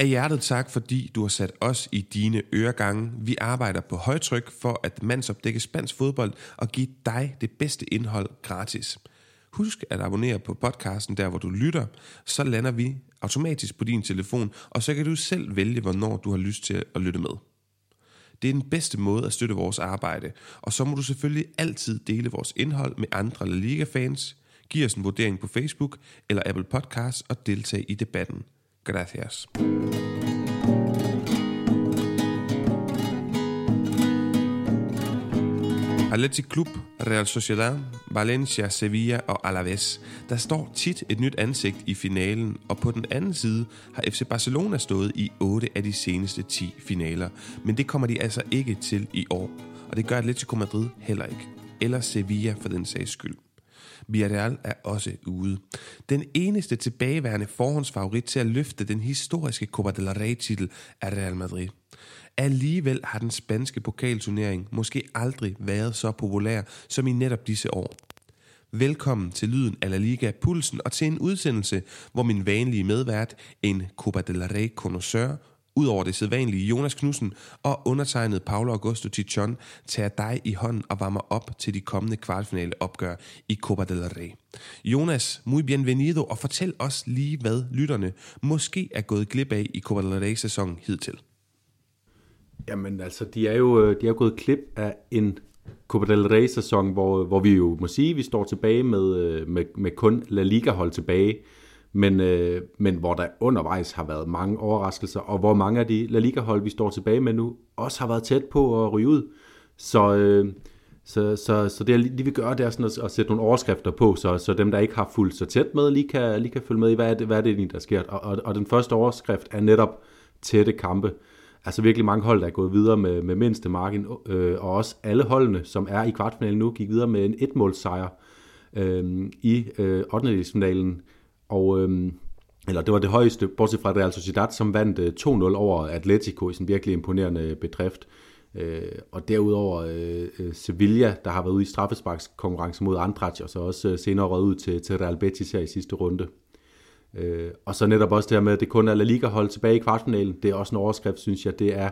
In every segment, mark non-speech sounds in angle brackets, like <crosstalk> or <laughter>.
Af hjertet tak, fordi du har sat os i dine øregange. Vi arbejder på højtryk for at mandsopdække spansk fodbold og give dig det bedste indhold gratis. Husk at abonnere på podcasten der, hvor du lytter. Så lander vi automatisk på din telefon, og så kan du selv vælge, hvornår du har lyst til at lytte med. Det er den bedste måde at støtte vores arbejde, og så må du selvfølgelig altid dele vores indhold med andre La Liga-fans. give os en vurdering på Facebook eller Apple Podcasts og deltage i debatten. Gracias. Atletic Club, Real Sociedad, Valencia, Sevilla og Alaves. Der står tit et nyt ansigt i finalen, og på den anden side har FC Barcelona stået i 8 af de seneste 10 finaler. Men det kommer de altså ikke til i år, og det gør Atletico Madrid heller ikke. Eller Sevilla for den sags skyld. Villarreal er også ude. Den eneste tilbageværende forhåndsfavorit til at løfte den historiske Copa del Rey-titel er Real Madrid. Alligevel har den spanske pokalturnering måske aldrig været så populær som i netop disse år. Velkommen til Lyden af La Liga Pulsen og til en udsendelse, hvor min vanlige medvært, en Copa del Rey connoisseur, Udover det sædvanlige Jonas Knudsen og undertegnet Paolo Augusto Tichon tager dig i hånden og varmer op til de kommende kvartfinale opgør i Copa del Rey. Jonas, muy bienvenido, og fortæl os lige, hvad lytterne måske er gået glip af i Copa del Rey-sæsonen hidtil. Jamen altså, de er jo øh, de er gået klip af en Copa del Rey-sæson, hvor, hvor vi jo må sige, at vi står tilbage med, øh, med, med kun La Liga-hold tilbage men, øh, men hvor der undervejs har været mange overraskelser, og hvor mange af de La Liga-hold, vi står tilbage med nu, også har været tæt på at ryge ud. Så, øh, så, så, så det, jeg lige vil gøre, det er sådan at, at sætte nogle overskrifter på, så, så dem, der ikke har fulgt så tæt med, lige kan, lige kan følge med i, hvad er det, hvad er det der sker. Og, og, og den første overskrift er netop tætte kampe. Altså virkelig mange hold, der er gået videre med, med mindste margin, øh, og også alle holdene, som er i kvartfinalen nu, gik videre med en etmålsejr øh, i øh, 8. finalen og, øhm, eller det var det højeste, bortset fra Real Sociedad, som vandt øh, 2-0 over Atletico i sin virkelig imponerende øh, bedrift. Øh, og derudover øh, øh, Sevilla, der har været ude i straffesparkskonkurrence mod Andrach, og så også øh, senere røget ud til, til Real Betis her i sidste runde. Øh, og så netop også det her med, at det kun er La Liga-hold tilbage i kvartfinalen. Det er også en overskrift, synes jeg. Det er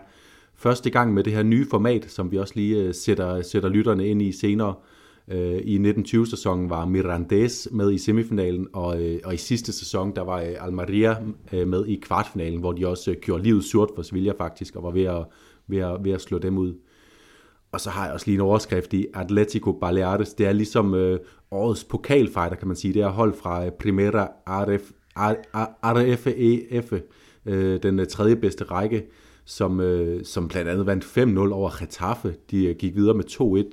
første gang med det her nye format, som vi også lige øh, sætter, sætter lytterne ind i senere. Øh, Øh, I 1920-sæsonen var Mirandes med i semifinalen, og, øh, og i sidste sæson, der var øh, Almeria øh, med i kvartfinalen, hvor de også øh, gjorde livet surt for Sevilla faktisk, og var ved at, ved at, ved at slå dem ud. Og så har jeg også lige en overskrift i Atletico Baleares. Det er ligesom øh, årets pokalfighter, kan man sige. Det er hold fra Primera RF, RFEF, øh, den tredje bedste række som, øh, som blandt andet vandt 5-0 over Getafe. De øh, gik videre med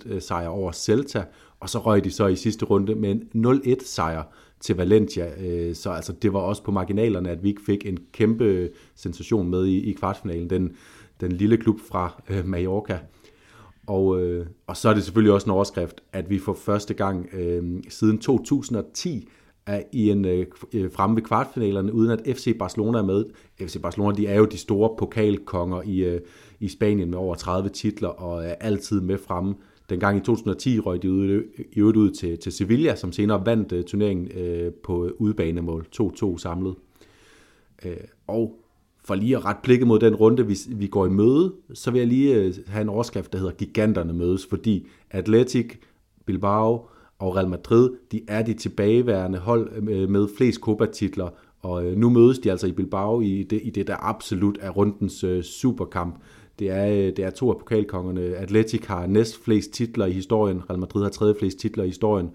2-1 øh, sejr over Celta, og så røg de så i sidste runde med en 0-1 sejr til Valencia. Øh, så altså, det var også på marginalerne, at vi ikke fik en kæmpe sensation med i, i kvartfinalen. Den, den lille klub fra øh, Mallorca. Og, øh, og så er det selvfølgelig også en overskrift, at vi for første gang øh, siden 2010 er i en øh, øh, fremme ved kvartfinalerne, uden at FC Barcelona er med. FC Barcelona de er jo de store pokalkonger i, øh, i Spanien med over 30 titler og er altid med fremme. Dengang i 2010 røg de ud, i øvrigt ud til, til Sevilla, som senere vandt øh, turneringen øh, på udbanemål 2-2 samlet. Øh, og for lige at ret blikket mod den runde, vi, vi går i møde, så vil jeg lige øh, have en overskrift, der hedder Giganterne mødes, fordi Atletic, Bilbao, og Real Madrid, de er de tilbageværende hold øh, med flest Copa-titler, og øh, nu mødes de altså i Bilbao i det, i det der absolut er rundens øh, superkamp. Det er, det er to af pokalkongerne. Atletic har næst flest titler i historien, Real Madrid har tredje flest titler i historien,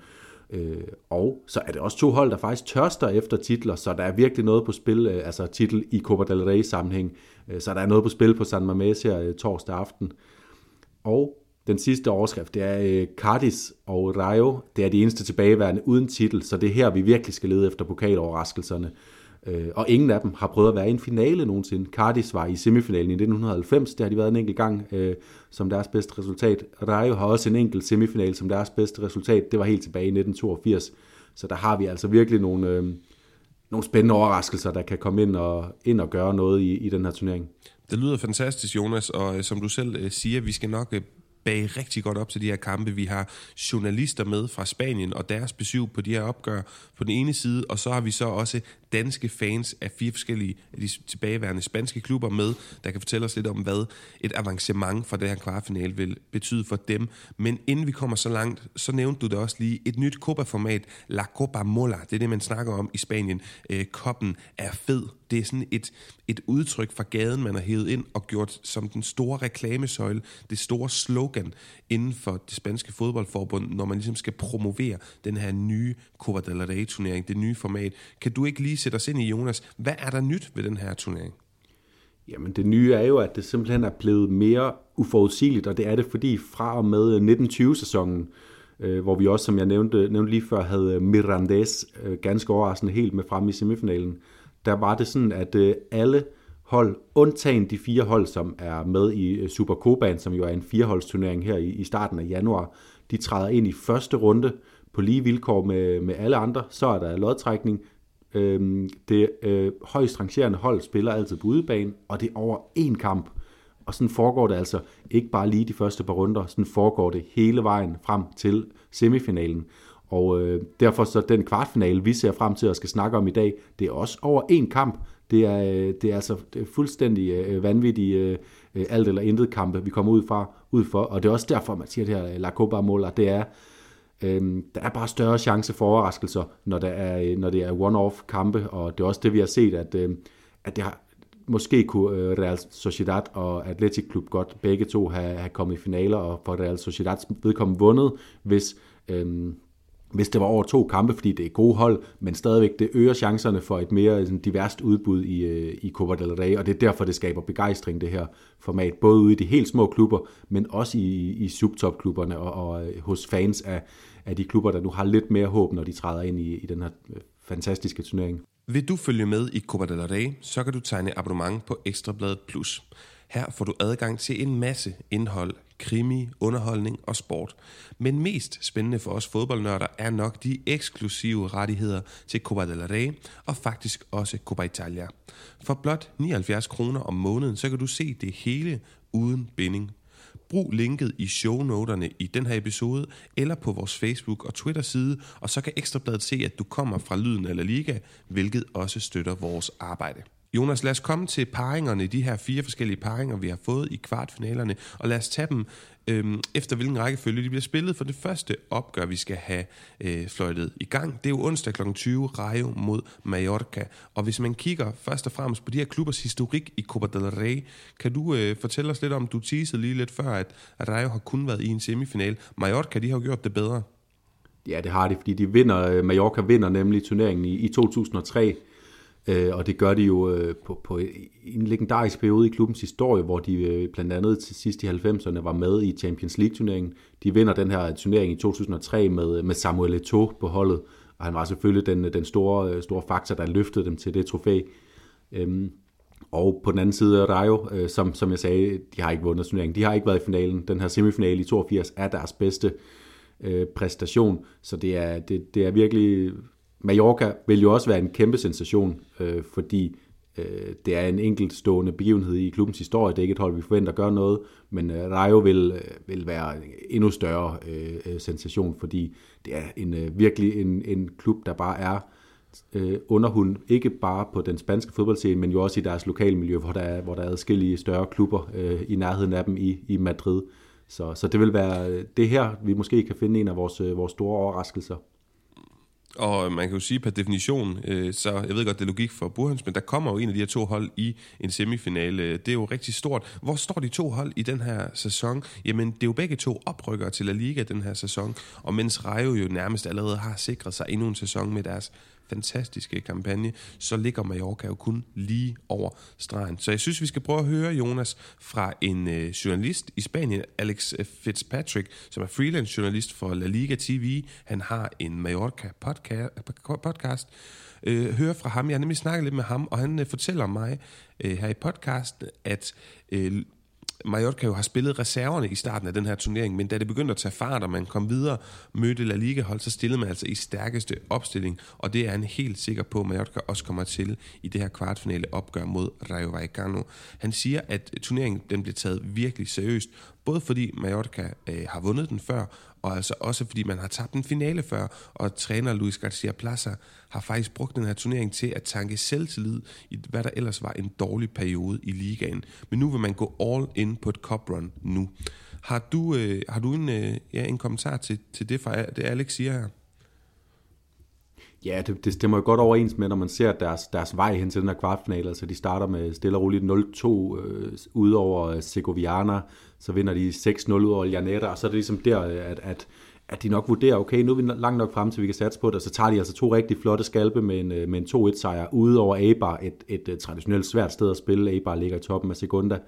Øh, og så er det også to hold, der faktisk tørster efter titler, så der er virkelig noget på spil, øh, altså titel i Copa del Rey sammenhæng, øh, så der er noget på spil på San Mamés her øh, torsdag aften. Og den sidste overskrift, det er øh, Cardis og Rayo. Det er de eneste tilbageværende uden titel, så det er her, vi virkelig skal lede efter pokaloverraskelserne. Øh, og ingen af dem har prøvet at være i en finale nogensinde. Cardis var i semifinalen i 1990, det har de været en enkelt gang øh, som deres bedste resultat. Rayo har også en enkelt semifinal som deres bedste resultat. Det var helt tilbage i 1982. Så der har vi altså virkelig nogle, øh, nogle spændende overraskelser, der kan komme ind og, ind og gøre noget i, i den her turnering. Det lyder fantastisk, Jonas, og øh, som du selv øh, siger, vi skal nok øh, bage rigtig godt op til de her kampe. Vi har journalister med fra Spanien og deres besøg på de her opgør på den ene side, og så har vi så også danske fans af fire forskellige af de tilbageværende spanske klubber med, der kan fortælle os lidt om, hvad et avancement for det her kvartfinale vil betyde for dem. Men inden vi kommer så langt, så nævnte du det også lige, et nyt Copa-format, La Copa Mola, det er det, man snakker om i Spanien. Øh, koppen er fed. Det er sådan et, et udtryk fra gaden, man har hævet ind og gjort som den store reklamesøjle, det store slogan inden for det spanske fodboldforbund, når man ligesom skal promovere den her nye Copa del Rey-turnering, det nye format. Kan du ikke lige sætte os ind i, Jonas, hvad er der nyt ved den her turnering? Jamen det nye er jo, at det simpelthen er blevet mere uforudsigeligt, og det er det, fordi fra og med 1920-sæsonen, øh, hvor vi også, som jeg nævnte, nævnte lige før, havde Mirandes øh, ganske overraskende helt med frem i semifinalen, der var det sådan, at øh, alle hold, undtagen de fire hold, som er med i øh, Super som jo er en fireholdsturnering her i, i starten af januar, de træder ind i første runde på lige vilkår med, med alle andre. Så er der lodtrækning. Øh, det øh, højst rangerende hold spiller altid på udebane, og det er over én kamp. Og sådan foregår det altså ikke bare lige de første par runder, sådan foregår det hele vejen frem til semifinalen. Og øh, derfor så den kvartfinale, vi ser frem til at skal snakke om i dag, det er også over én kamp. Det er, øh, det er altså det er fuldstændig øh, vanvittige øh, alt eller intet kampe, vi kommer ud, fra, ud for. Og det er også derfor, man siger det her La Copa Mola, det er, øh, der er bare større chance for overraskelser, når, der er, øh, når det er one-off kampe, og det er også det, vi har set, at, øh, at det har, måske kunne øh, Real Sociedad og Athletic Club godt begge to have, have kommet i finaler, og for Real Sociedads vedkommende vundet, hvis øhm, hvis det var over to kampe, fordi det er gode hold, men stadigvæk det øger chancerne for et mere sådan, diverst udbud i, øh, i Copa del Rey, og det er derfor, det skaber begejstring, det her format, både ude i de helt små klubber, men også i, i subtopklubberne og, og øh, hos fans af, af de klubber, der nu har lidt mere håb, når de træder ind i, i den her øh, fantastiske turnering. Vil du følge med i Copa del Rey, så kan du tegne abonnement på Ekstrabladet Plus. Her får du adgang til en masse indhold, krimi, underholdning og sport. Men mest spændende for os fodboldnørder er nok de eksklusive rettigheder til Copa del Rey og faktisk også Copa Italia. For blot 79 kroner om måneden, så kan du se det hele uden binding. Brug linket i shownoterne i den her episode, eller på vores Facebook og Twitter side, og så kan Ekstrabladet se, at du kommer fra Lyden eller Liga, hvilket også støtter vores arbejde. Jonas, lad os komme til paringerne, de her fire forskellige paringer, vi har fået i kvartfinalerne, og lad os tage dem øhm, efter hvilken rækkefølge de bliver spillet. For det første opgør, vi skal have øh, fløjtet i gang, det er jo onsdag kl. 20, Rayo mod Mallorca. Og hvis man kigger først og fremmest på de her klubbers historik i Copa del Rey, kan du øh, fortælle os lidt om, du teasede lige lidt før, at, at Rayo har kun været i en semifinal. Mallorca, de har jo gjort det bedre. Ja, det har de, fordi de vinder, øh, Mallorca vinder nemlig turneringen i, i 2003 Øh, og det gør de jo øh, på, på en legendarisk periode i klubbens historie, hvor de øh, blandt andet til sidst i 90'erne var med i Champions League-turneringen. De vinder den her turnering i 2003 med, med Samuel Eto'o på holdet, og han var selvfølgelig den, den store, øh, store faktor, der løftede dem til det trofæ. Øhm, og på den anden side Rayo, øh, som, som jeg sagde, de har ikke vundet turneringen. De har ikke været i finalen. Den her semifinale i 82 er deres bedste øh, præstation, så det er, det, det er virkelig Mallorca vil jo også være en kæmpe sensation, øh, fordi øh, det er en enkeltstående begivenhed i klubbens historie. Det er ikke et hold, vi forventer gøre noget, men øh, Rayo vil, øh, vil være en endnu større øh, øh, sensation, fordi det er en øh, virkelig en, en klub, der bare er øh, underhund, ikke bare på den spanske fodboldscene, men jo også i deres lokale miljø, hvor der er, hvor der er adskillige større klubber øh, i nærheden af dem i, i Madrid. Så, så det vil være øh, det her, vi måske kan finde en af vores, vores store overraskelser. Og man kan jo sige per definition, øh, så jeg ved godt, det er logik for Burhans, men der kommer jo en af de her to hold i en semifinale. Det er jo rigtig stort. Hvor står de to hold i den her sæson? Jamen, det er jo begge to oprykkere til La Liga den her sæson. Og mens Rayo jo nærmest allerede har sikret sig endnu en sæson med deres fantastiske kampagne, så ligger Mallorca jo kun lige over stregen. Så jeg synes, vi skal prøve at høre, Jonas, fra en øh, journalist i Spanien, Alex øh, Fitzpatrick, som er freelance journalist for La Liga TV. Han har en Mallorca podcast, podcast øh, høre fra ham. Jeg har nemlig snakket lidt med ham, og han øh, fortæller mig øh, her i podcasten, at øh, Mallorca jo har spillet reserverne i starten af den her turnering, men da det begyndte at tage fart, og man kom videre, mødte La Liga-hold, så stillede man altså i stærkeste opstilling, og det er han helt sikker på, at Mallorca også kommer til i det her kvartfinale opgør mod Rayo Vallecano. Han siger, at turneringen den bliver taget virkelig seriøst, Både fordi Mallorca øh, har vundet den før, og altså også fordi man har tabt en finale før, og træner Luis Garcia Plaza har faktisk brugt den her turnering til at tanke selvtillid i hvad der ellers var en dårlig periode i ligaen. Men nu vil man gå all in på et cup run nu. Har du, øh, har du en, øh, ja, en kommentar til, til det, fra, det Alex siger her? Ja, det, det stemmer jo godt overens med, når man ser deres, deres vej hen til den her kvartfinale. Altså, de starter med stille og roligt 0-2 øh, ud over øh, Segoviana, så vinder de 6-0 ud over Llanera, og så er det ligesom der, at, at, at de nok vurderer, okay, nu er vi langt nok frem til, vi kan satse på det, og så tager de altså to rigtig flotte skalpe med en, øh, med en 2-1-sejr ude over Eibar, et, et, et traditionelt svært sted at spille. Eibar ligger i toppen af Segunda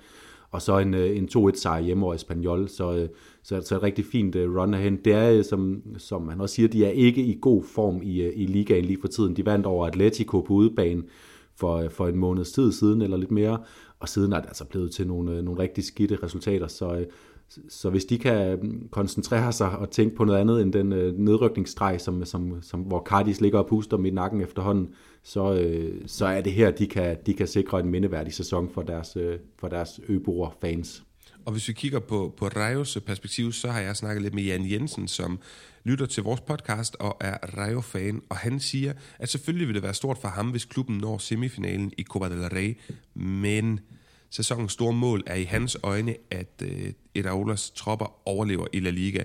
og så en, øh, en 2-1 sejr hjemme over Espanyol, så, øh, så, så et rigtig fint øh, run herhen. Det er, som, som han også siger, de er ikke i god form i, i ligaen lige for tiden. De vandt over Atletico på udebane for, for en måneds tid siden, eller lidt mere, og siden er det altså blevet til nogle, nogle rigtig skidte resultater, så, så hvis de kan mm, koncentrere sig og tænke på noget andet end den øh, nedrykningsstreg, som, som, som, hvor Cardis ligger og puster dem i nakken efterhånden, så, øh, så er det her, de kan, de kan sikre en mindeværdig sæson for deres, øh, for deres øboer fans. Og hvis vi kigger på, på Rajos perspektiv, så har jeg snakket lidt med Jan Jensen, som lytter til vores podcast og er Rayo-fan, og han siger, at selvfølgelig vil det være stort for ham, hvis klubben når semifinalen i Copa del Rey, men sæsonens store mål er i hans øjne, at øh, Iraolas tropper overlever i La Liga.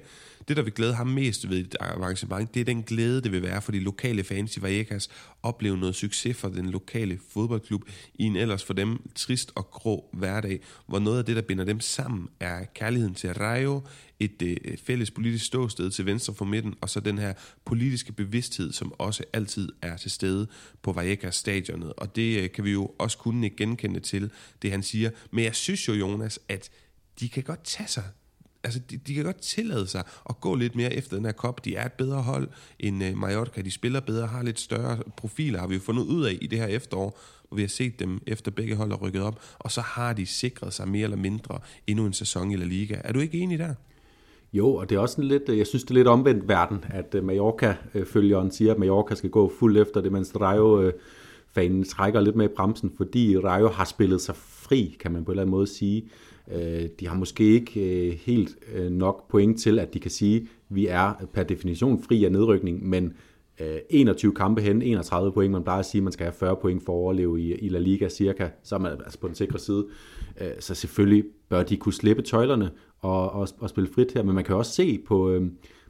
Det, der vil glæde ham mest ved et arrangement, det er den glæde, det vil være for de lokale fans i Vallecas opleve noget succes for den lokale fodboldklub i en ellers for dem trist og grå hverdag, hvor noget af det, der binder dem sammen, er kærligheden til Rayo, et øh, fælles politisk ståsted til venstre for midten, og så den her politiske bevidsthed, som også altid er til stede på Vallecas stadionet. Og det øh, kan vi jo også kunne genkende til, det han siger. Men jeg synes jo, Jonas, at de kan godt tage sig altså, de, de kan godt tillade sig at gå lidt mere efter den her kop. De er et bedre hold end øh, Mallorca. De spiller bedre, har lidt større profiler, har vi jo fundet ud af i det her efterår, hvor vi har set dem efter begge hold er rykket op. Og så har de sikret sig mere eller mindre endnu en sæson i La Liga. Er du ikke enig der? Jo, og det er også lidt, øh, jeg synes det er lidt omvendt verden, at øh, Mallorca-følgeren øh, siger, at Mallorca skal gå fuldt efter det, mens Rayo fanen trækker lidt med i bremsen, fordi Rayo har spillet sig fri, kan man på en eller anden måde sige. Øh, de har måske ikke øh, helt øh, nok point til, at de kan sige, at vi er per definition fri af nedrykning, men øh, 21 kampe hen, 31 point, man plejer at sige, at man skal have 40 point for at overleve i, i La Liga cirka, så er man altså på den sikre side. Så selvfølgelig bør de kunne slippe tøjlerne og, og, og spille frit her, men man kan også se på, øh,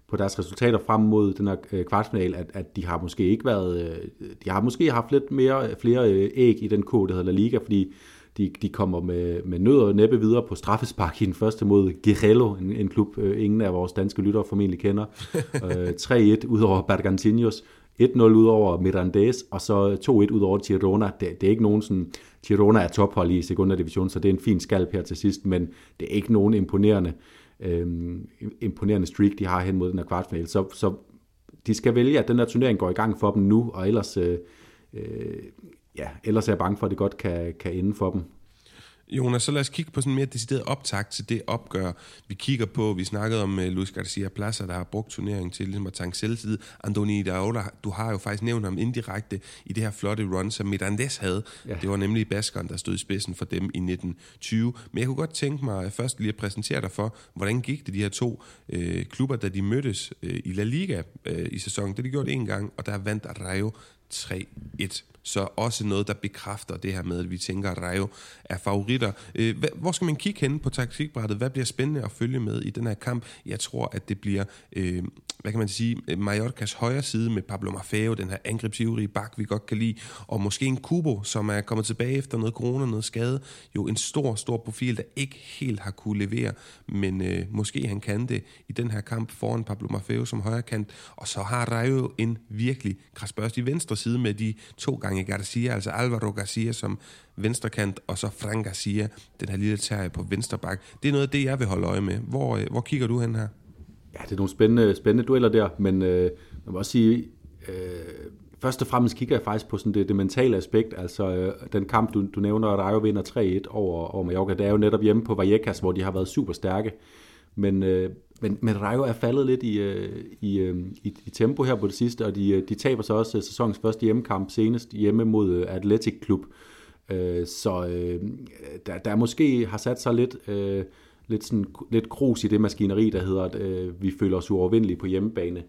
på deres resultater frem mod den her kvartfinal, at, at de har måske ikke været, de har måske haft lidt mere, flere æg i den kode, der hedder La Liga, fordi de, de kommer med, med nød og næppe videre på straffespark i den første mod Guerrero, en, en klub, øh, ingen af vores danske lyttere formentlig kender. <laughs> øh, 3-1 ud over Bergantinos, 1-0 ud over Mirandes, og så 2-1 ud over Girona. Det, det er ikke nogen sådan, Girona er tophold i sekunda division, så det er en fin skalp her til sidst, men det er ikke nogen imponerende, øh, imponerende streak, de har hen mod den her kvartfinale. Så, så de skal vælge, at den her turnering går i gang for dem nu, og ellers, øh, øh, ja, ellers er jeg bange for, at det godt kan, kan ende for dem. Jonas, så lad os kigge på sådan mere decideret optakt til det opgør, vi kigger på. Vi snakkede om uh, Luis Garcia Plaza, der har brugt turneringen til ligesom at tanke selvtid. Andoni Daola, du har jo faktisk nævnt ham indirekte i det her flotte run, som Mirandes havde. Ja. Det var nemlig Baskeren, der stod i spidsen for dem i 1920. Men jeg kunne godt tænke mig først lige at præsentere dig for, hvordan gik det de her to øh, klubber, da de mødtes øh, i La Liga øh, i sæsonen. Det har de gjort en gang, og der vandt Rayo 3-1. Så også noget, der bekræfter det her med, at vi tænker, at Rayo er favoritter. Øh, hvor skal man kigge hen på taktikbrættet? Hvad bliver spændende at følge med i den her kamp? Jeg tror, at det bliver, øh, hvad kan man sige, Mallorcas højre side med Pablo Maffeo, den her angrebsivrige bak, vi godt kan lide, og måske en Kubo, som er kommet tilbage efter noget corona, noget skade. Jo en stor, stor profil, der ikke helt har kunne levere, men øh, måske han kan det i den her kamp foran Pablo Maffeo som højre kant. Og så har Rayo en virkelig krasbørst i venstre side med de to gange Garcia, altså Alvaro Garcia som venstrekant, og så Frank Garcia, den her lille terrier på venstre bak. Det er noget af det, jeg vil holde øje med. Hvor, øh, hvor kigger du hen her? Ja, det er nogle spændende, spændende dueller der, men øh, man må også sige, øh, først og fremmest kigger jeg faktisk på sådan det, det mentale aspekt, altså øh, den kamp, du, du nævner, at Rayo vinder 3-1 over, over Mallorca, det er jo netop hjemme på Vallecas, hvor de har været super stærke, men, øh, men, men Rayo er faldet lidt i, øh, i, øh, i, i tempo her på det sidste, og de, øh, de taber så også sæsonens første hjemmekamp senest hjemme mod Athletic Klub. Så der, der måske har sat sig lidt lidt, sådan, lidt krus i det maskineri, der hedder, at vi føler os uovervindelige på hjemmebane.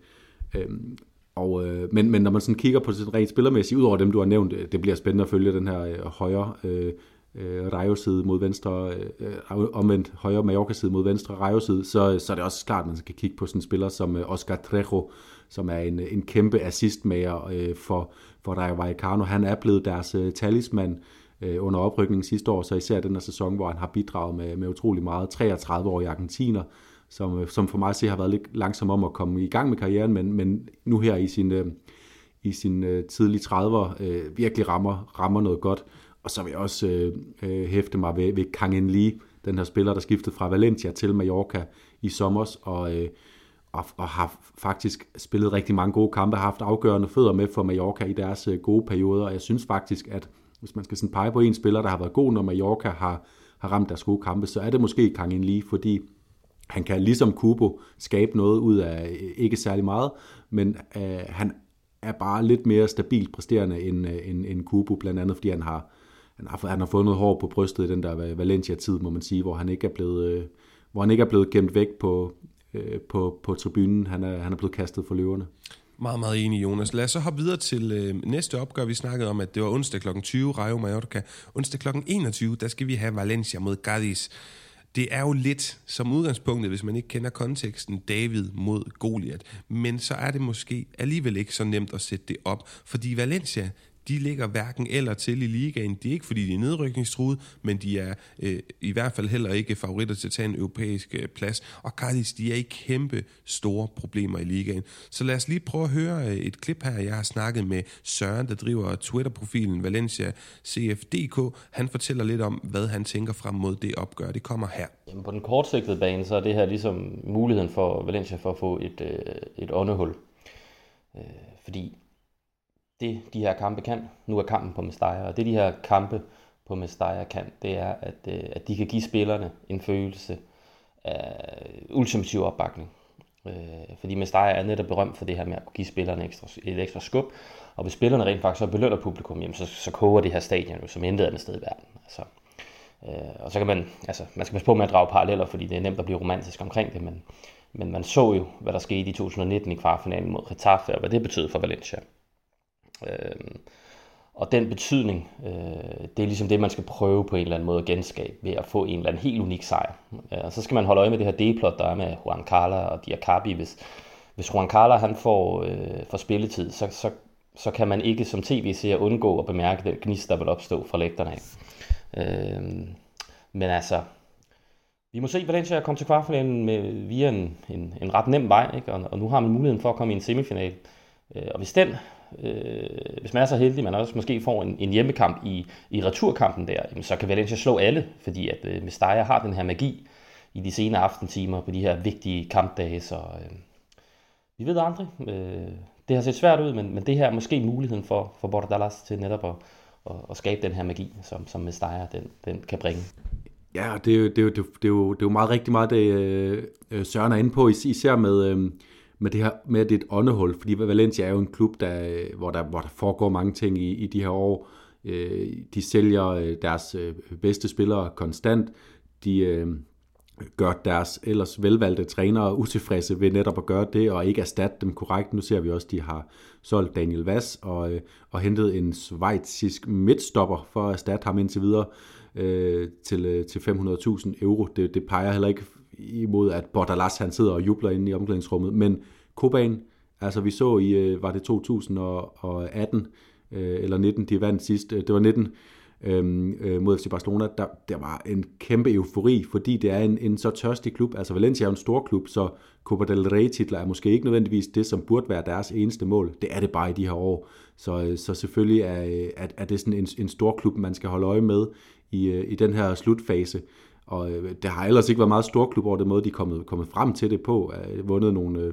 Øhm, og, øh, men, men når man sådan kigger på det rent spillermæssigt, udover dem, du har nævnt, det bliver spændende at følge den her øh, højre øh, øh, Rayo-side mod venstre, øh, øh, omvendt højre Mallorca-side mod venstre Rayo-side, så, så er det også klart, at man skal kigge på sådan en spiller som øh, Oscar Trejo, som er en, en kæmpe assistmager øh, for, for Rayo Vallecano. Han er blevet deres øh, talisman øh, under oprykningen sidste år, så især den her sæson, hvor han har bidraget med, med utrolig meget. 33 år i argentiner, som, øh, som for mig at se har været lidt langsom om at komme i gang med karrieren, men, men nu her i sin, øh, i sin øh, tidlige 30'er øh, virkelig rammer, rammer noget godt. Og så vil jeg også øh, øh, hæfte mig ved, ved Kang Lee, den her spiller, der skiftede fra Valencia til Mallorca i sommer, og, øh, og, og har faktisk spillet rigtig mange gode kampe, har haft afgørende fødder med for Mallorca i deres øh, gode perioder, og jeg synes faktisk, at hvis man skal sådan pege på en spiller, der har været god, når Mallorca har, har ramt deres gode kampe, så er det måske Kang Lee, fordi han kan ligesom Kubo skabe noget ud af øh, ikke særlig meget, men øh, han er bare lidt mere stabilt præsterende end, øh, end, end Kubo, blandt andet fordi han har, han har, han har fået noget hår på brystet i den der Valencia-tid, må man sige, hvor han ikke er blevet, øh, hvor han ikke er blevet gemt væk på, øh, på, på tribunen. Han er, han er blevet kastet for løverne. Meget, meget enig, Jonas. Lad os så hoppe videre til øh, næste opgør. Vi snakkede om, at det var onsdag kl. 20, Rayo Mallorca. Onsdag kl. 21, der skal vi have Valencia mod Cadiz. Det er jo lidt som udgangspunktet, hvis man ikke kender konteksten, David mod Goliath. Men så er det måske alligevel ikke så nemt at sætte det op, fordi Valencia, de ligger hverken eller til i ligaen. Det er ikke, fordi de er nedrykningstruede, men de er øh, i hvert fald heller ikke favoritter til at tage en europæisk øh, plads. Og Cardis, de er i kæmpe store problemer i ligaen. Så lad os lige prøve at høre øh, et klip her. Jeg har snakket med Søren, der driver Twitter-profilen Valencia CFDK. Han fortæller lidt om, hvad han tænker frem mod det opgør. Det kommer her. Jamen, på den kortsigtede bane, så er det her ligesom muligheden for Valencia for at få et, øh, et åndehul. Øh, fordi det, de her kampe kan, nu er kampen på Mestalla, og det de her kampe på Mestalla kan, det er, at, øh, at de kan give spillerne en følelse af ultimativ opbakning. Øh, fordi Mestalla er netop berømt for det her med at kunne give spillerne ekstra, et ekstra skub, og hvis spillerne rent faktisk så belønner publikum, jamen så, så koger det her stadion jo som intet andet sted i verden. Altså, øh, og så kan man, altså man skal passe på med at drage paralleller, fordi det er nemt at blive romantisk omkring det, men, men man så jo, hvad der skete i 2019 i kvartfinalen mod Getafe, og hvad det betød for Valencia. Øh, og den betydning, øh, det er ligesom det, man skal prøve på en eller anden måde at genskabe ved at få en eller anden helt unik sejr. Og så skal man holde øje med det her D-plot, der er med Juan Carla og Diakabi. Hvis, hvis Juan Carla han får, øh, får spilletid, så, så, så kan man ikke som tv-seer undgå at bemærke den gnist, der vil opstå fra lægterne af. Øh, men altså, vi må se Valencia kommer til kvartfinalen med, via en, en, en ret nem vej, ikke? Og, og nu har man muligheden for at komme i en semifinal. Øh, og hvis den øh, hvis man er så heldig, man også måske får en, en hjemmekamp i, i returkampen der, jamen, så kan Valencia slå alle, fordi at øh, Mestalla har den her magi i de sene aftentimer på de her vigtige kampdage, så øh, vi ved aldrig. Øh, det har set svært ud, men, men det her er måske muligheden for, for Bordalas til netop at, at, at skabe den her magi, som, som Mestalla den, den kan bringe. Ja, det er, jo, det, er jo, det, er jo, det er jo meget rigtig meget det, øh, Søren er inde på, især med, øh, med det her med, at det er et åndehul, fordi Valencia er jo en klub, der, øh, hvor, der, hvor der foregår mange ting i, i de her år. Øh, de sælger øh, deres øh, bedste spillere konstant. De øh, gør deres ellers velvalgte trænere utilfredse ved netop at gøre det, og ikke erstatte dem korrekt. Nu ser vi også, at de har solgt Daniel Vass og, øh, og hentet en svejtsisk midtstopper for at erstatte ham indtil videre øh, til, til 500.000 euro. Det, det peger heller ikke imod, at Bordalas han sidder og jubler inde i omklædningsrummet. Men Koban, altså vi så i, øh, var det 2018 øh, eller 19, de vandt sidst, øh, det var 19 øhm, øh, mod FC Barcelona, der, der var en kæmpe eufori, fordi det er en, en så tørstig klub. Altså Valencia er en stor klub, så Copa del Rey titler er måske ikke nødvendigvis det, som burde være deres eneste mål. Det er det bare i de her år. Så, så selvfølgelig er, er, er det sådan en, en stor klub, man skal holde øje med i, i den her slutfase. Og øh, det har ellers ikke været meget store klubber over den måde, de er kommet, kommet frem til det på. Øh, vundet nogle, øh,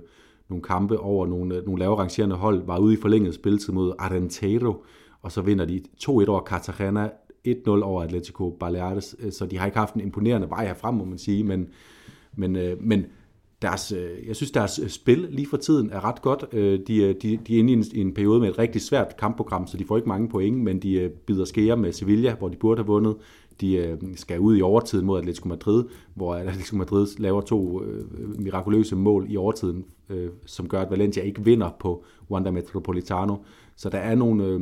nogle kampe over nogle, øh, nogle lavere rangerende hold, var ude i forlænget spilletid mod Arantero, og så vinder de 2-1 over Cartagena, 1-0 over Atletico Baleares, øh, så de har ikke haft en imponerende vej herfrem, må man sige, men, men, øh, men deres, øh, jeg synes, deres øh, spil lige for tiden er ret godt. Øh, de, øh, de, de er inde i en, i en periode med et rigtig svært kampprogram, så de får ikke mange point, men de øh, bider skære med Sevilla, hvor de burde have vundet. De øh, skal ud i overtiden mod Atletico Madrid, hvor Atletico Madrid laver to øh, mirakuløse mål i overtiden, øh, som gør, at Valencia ikke vinder på Wanda Metropolitano. Så der er nogle, øh,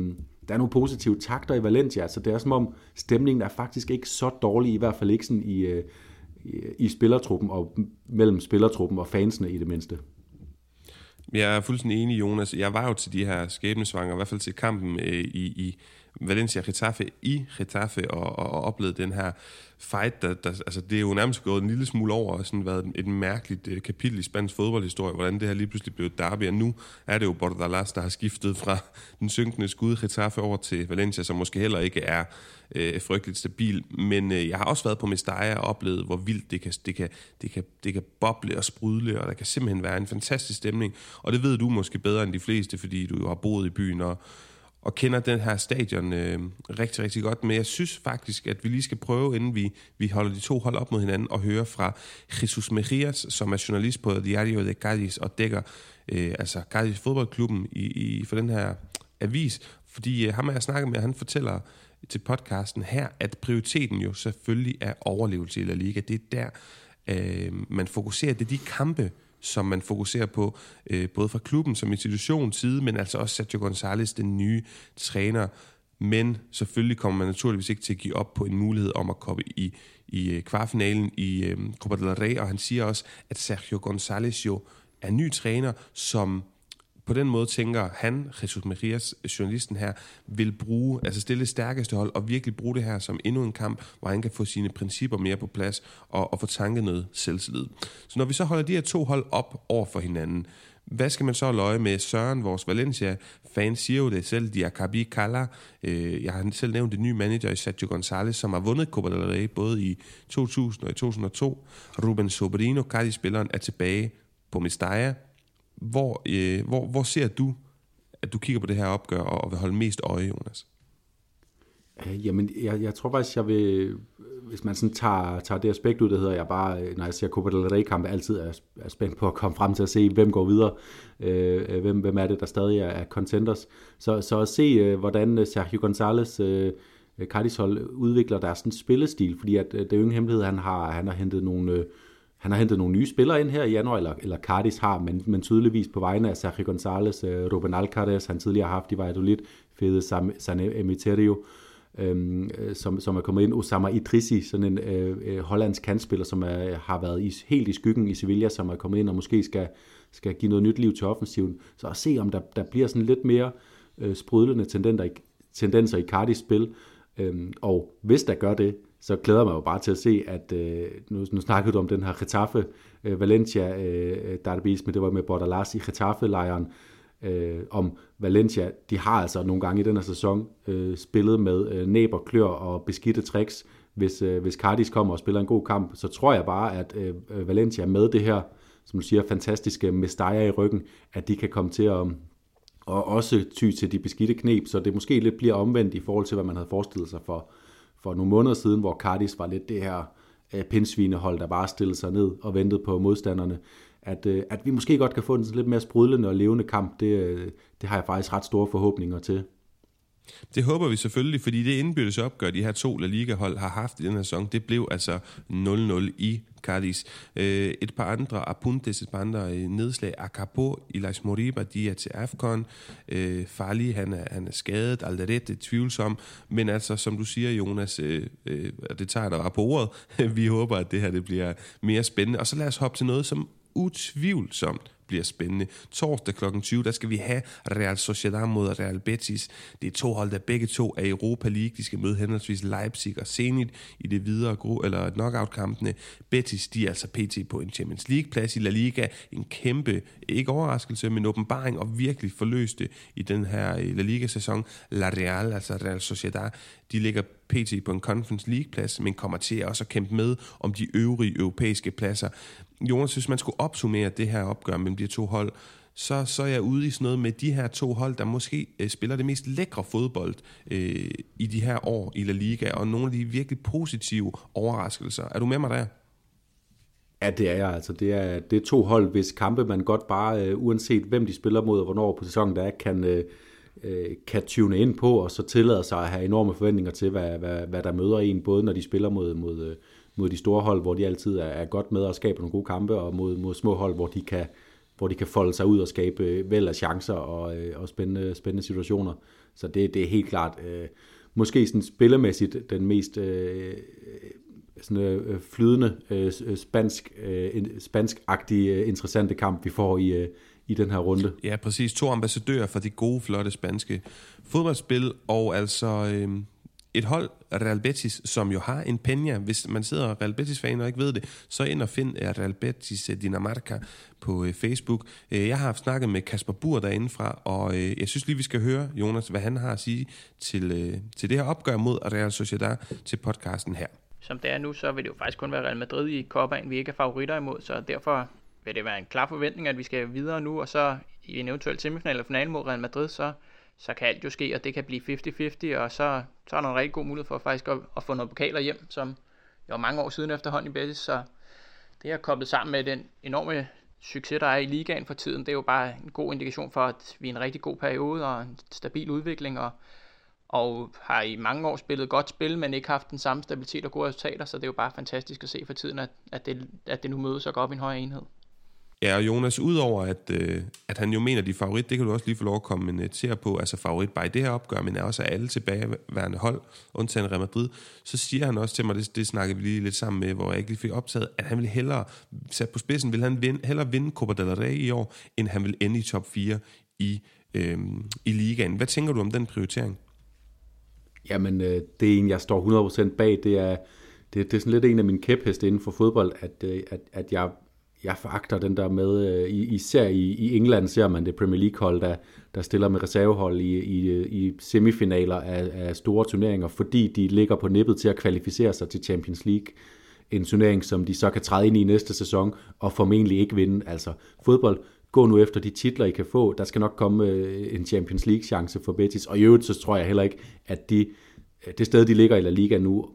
der er nogle positive takter i Valencia. Så det er som om stemningen er faktisk ikke så dårlig, i hvert fald ikke sådan i, øh, i, i spillertruppen og mellem spillertruppen og fansene i det mindste. Jeg er fuldstændig enig, Jonas. Jeg var jo til de her skæbnesvanger, i hvert fald til kampen øh, i, i Valencia Getafe i Getafe og, og, og oplevede den her fight, der, der, altså det er jo nærmest gået en lille smule over og sådan været et mærkeligt uh, kapitel i spansk fodboldhistorie, hvordan det her lige pludselig blev derby, og nu er det jo Bordalas, der har skiftet fra <laughs> den synkende skud Getafe over til Valencia, som måske heller ikke er uh, frygteligt stabil, men uh, jeg har også været på Mestalla og oplevet, hvor vildt det kan, det, kan, det, kan, det kan boble og sprudle, og der kan simpelthen være en fantastisk stemning, og det ved du måske bedre end de fleste, fordi du jo har boet i byen, og og kender den her stadion øh, rigtig, rigtig godt. Men jeg synes faktisk, at vi lige skal prøve, inden vi, vi holder de to hold op mod hinanden, og høre fra Jesus Merias, som er journalist på Diario de Cádiz og dækker øh, altså Cádiz fodboldklubben i, i, for den her avis. Fordi øh, ham jeg snakket med, han fortæller til podcasten her, at prioriteten jo selvfølgelig er overlevelse i La Liga. Det er der, øh, man fokuserer. Det er de kampe, som man fokuserer på, øh, både fra klubben som institutions side, men altså også Sergio González, den nye træner. Men selvfølgelig kommer man naturligvis ikke til at give op på en mulighed om at komme i, i øh, kvartfinalen i øh, Copa del Rey, og han siger også, at Sergio González jo er ny træner, som på den måde tænker han, Jesus Marias, journalisten her, vil bruge, altså stille stærkeste hold, og virkelig bruge det her som endnu en kamp, hvor han kan få sine principper mere på plads, og, og få tanket noget selvtillid. Så når vi så holder de her to hold op over for hinanden, hvad skal man så løje med? Søren, vores Valencia-fan, siger jo det selv, Diakabi Kala. Øh, jeg har selv nævnt det nye manager i Sergio González, som har vundet Copa del Rey både i 2000 og i 2002. Ruben Sobrino, Cardi-spilleren, er tilbage på Mestalla hvor, øh, hvor, hvor ser du, at du kigger på det her opgør og, vil holde mest øje, Jonas? Øh, jamen, jeg, jeg tror faktisk, jeg vil, hvis man sådan tager, tager det aspekt ud, der hedder, jeg bare, når jeg ser Copa del Rey-kampe, altid er, er spændt på at komme frem til at se, hvem går videre, øh, hvem, hvem er det, der stadig er, er contenders. Så, så at se, øh, hvordan Sergio González, øh, Cardis hold, udvikler deres sådan, spillestil, fordi at, øh, det er jo ingen hemmelighed, han har, han har hentet nogle... Øh, han har hentet nogle nye spillere ind her i januar, eller, eller Cardis har, men, men tydeligvis på vegne af Sergio González, øh, Ruben Alcaraz, han tidligere har haft i Valladolid, Fede San Emeterio, øhm, øh, som, som er kommet ind, Osama Idrissi, sådan en øh, øh, hollandsk kantspiller, som er, har været i, helt i skyggen i Sevilla, som er kommet ind og måske skal, skal give noget nyt liv til offensiven. Så at se, om der, der bliver sådan lidt mere øh, sprudlende tendenser i, tendenser i Cardis spil, øhm, og hvis der gør det, så glæder man jo bare til at se, at øh, nu, nu snakkede du om den her Getafe øh, Valencia øh, øh derbis, men det var med Bordalas i Getafe-lejren, øh, om Valencia, de har altså nogle gange i den her sæson øh, spillet med øh, næb og klør og beskidte tricks. Hvis, øh, hvis Cardis kommer og spiller en god kamp, så tror jeg bare, at øh, øh Valencia med det her, som du siger, fantastiske Mestalla i ryggen, at de kan komme til at og også ty til de beskidte knep, så det måske lidt bliver omvendt i forhold til, hvad man havde forestillet sig for, for nogle måneder siden, hvor Cardis var lidt det her øh, pindsvinehold, der bare stillede sig ned og ventede på modstanderne. At, øh, at vi måske godt kan få en lidt mere sprudlende og levende kamp, det, øh, det har jeg faktisk ret store forhåbninger til. Det håber vi selvfølgelig, fordi det indbyrdes opgør, de her to La Liga-hold har haft i den her sæson, det blev altså 0-0 i Cardis. Øh, et par andre apuntes, et par andre øh, nedslag. Acapo, Elias Moriba, de er til AFCON. Øh, Farli, han er, han er skadet. er tvivlsom. Men altså, som du siger, Jonas, og det tager dig bare på ordet. <laughs> vi håber, at det her det bliver mere spændende. Og så lad os hoppe til noget, som utvivlsomt bliver spændende. Torsdag kl. 20, der skal vi have Real Sociedad mod Real Betis. Det er to hold, der begge to er Europa League. De skal møde henholdsvis Leipzig og Zenit i det videre gru- eller knockout-kampene. Betis, de er altså pt. på en Champions League-plads i La Liga. En kæmpe, ikke overraskelse, men åbenbaring og virkelig forløste i den her La Liga-sæson. La Real, altså Real Sociedad, de ligger pt. på en Conference League-plads, men kommer til også at kæmpe med om de øvrige europæiske pladser. Jonas, hvis man skulle opsummere det her opgør mellem de to hold, så, så er jeg ude i sådan noget med de her to hold, der måske øh, spiller det mest lækre fodbold øh, i de her år i La Liga, og nogle af de virkelig positive overraskelser. Er du med mig der? Ja, det er jeg. Altså, det, er, det er to hold, hvis kampe man godt bare, øh, uanset hvem de spiller mod og hvornår på sæsonen der er, kan, øh, øh kan tune ind på, og så tillader sig at have enorme forventninger til, hvad, hvad, hvad der møder en, både når de spiller mod, mod, øh, mod de store hold, hvor de altid er, er godt med og skaber nogle gode kampe, og mod, mod små hold, hvor de kan, hvor de kan folde sig ud og skabe øh, vel af chancer og, øh, og spændende, spændende situationer. Så det, det er helt klart, øh, måske sådan spillemæssigt den mest øh, sådan, øh, flydende, øh, øh spansk, øh, spansk-agtige, øh, interessante kamp, vi får i, øh, i den her runde. Ja, præcis. To ambassadører for de gode, flotte spanske fodboldspil, og altså øh, et hold, Real Betis, som jo har en Peña. Hvis man sidder Real Betis-fan og ikke ved det, så ind og find eh, Real Betis eh, Dinamarca på eh, Facebook. Jeg har haft snakket med Kasper Bur derindefra, og jeg synes lige, vi skal høre, Jonas, hvad han har at sige til, til det her opgør mod Real Sociedad til podcasten her. Som det er nu, så vil det jo faktisk kun være Real Madrid i Copaen, vi ikke er favoritter imod, så derfor vil det være en klar forventning, at vi skal videre nu, og så i en eventuel semifinal eller final mod Real Madrid, så, så kan alt jo ske, og det kan blive 50-50, og så, så er der en rigtig god mulighed for faktisk at, at få nogle pokaler hjem, som jo mange år siden efterhånden i Betis, så det er koblet sammen med den enorme succes, der er i ligaen for tiden, det er jo bare en god indikation for, at vi er en rigtig god periode og en stabil udvikling, og, og har i mange år spillet godt spil, men ikke haft den samme stabilitet og gode resultater, så det er jo bare fantastisk at se for tiden, at, at, det, at det nu mødes og går op i en højere enhed. Ja, og Jonas, udover at, øh, at han jo mener, de favorit, det kan du også lige få lov at kommentere øh, på, altså favorit bare i det her opgør, men er også alle tilbageværende hold, undtagen Real Madrid, så siger han også til mig, det, det snakkede vi lige lidt sammen med, hvor jeg ikke lige fik optaget, at han vil hellere, sat på spidsen, vil han vinde, hellere vinde Copa del Rey i år, end han vil ende i top 4 i, øh, i ligaen. Hvad tænker du om den prioritering? Jamen, øh, det er en, jeg står 100% bag, det er, det, det er sådan lidt en af mine kæpheste inden for fodbold, at, øh, at, at jeg jeg foragter den der med, øh, især i, i England ser man det Premier League-hold, der, der stiller med reservehold i, i, i semifinaler af, af store turneringer, fordi de ligger på nippet til at kvalificere sig til Champions League. En turnering, som de så kan træde ind i næste sæson og formentlig ikke vinde. Altså fodbold, gå nu efter de titler, I kan få. Der skal nok komme øh, en Champions League-chance for Betis. Og i øvrigt, så tror jeg heller ikke, at de, det sted, de ligger i La Liga nu,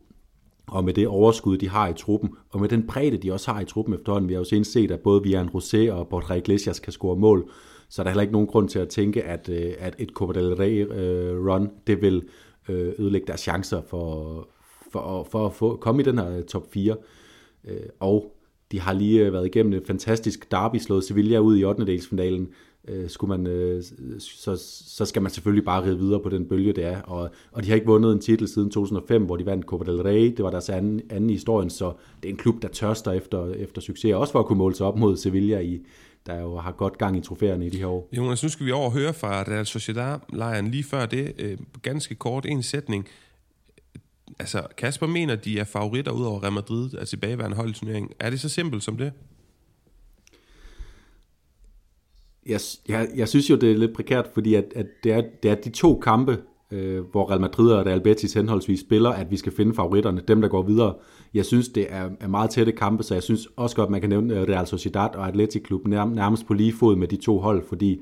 og med det overskud, de har i truppen, og med den bredde, de også har i truppen efterhånden. Vi har jo senest set, at både Vian Rosé og Borja Iglesias kan score mål, så der er heller ikke nogen grund til at tænke, at, øh, at et Copa del Rey-run, øh, det vil øh, ødelægge deres chancer for, for, for at få, komme i den her top 4. Og de har lige været igennem et fantastisk derby, slået Sevilla ud i 8. delsfinalen, øh, skulle man, øh, så, så skal man selvfølgelig bare ride videre på den bølge, det er. Og, og de har ikke vundet en titel siden 2005, hvor de vandt Copa del Rey. Det var deres anden, anden i historien, så det er en klub, der tørster efter, efter succes, også for at kunne måle sig op mod Sevilla i, der jo har godt gang i trofæerne i de her år. Jonas, nu skal vi over og høre fra Real Sociedad-lejren lige før det. Øh, ganske kort en sætning. Altså, Kasper mener, de er favoritter ud over Real Madrid, altså tilbageværende hold i turneringen. Er det så simpelt som det? Jeg, jeg, jeg synes jo, det er lidt prekært, fordi at, at det, er, det er de to kampe, øh, hvor Real Madrid og Real Betis henholdsvis spiller, at vi skal finde favoritterne, dem der går videre. Jeg synes, det er, er meget tætte kampe, så jeg synes også godt, man kan nævne øh, Real Sociedad og Atletic Klub nærm, nærmest på lige fod med de to hold, fordi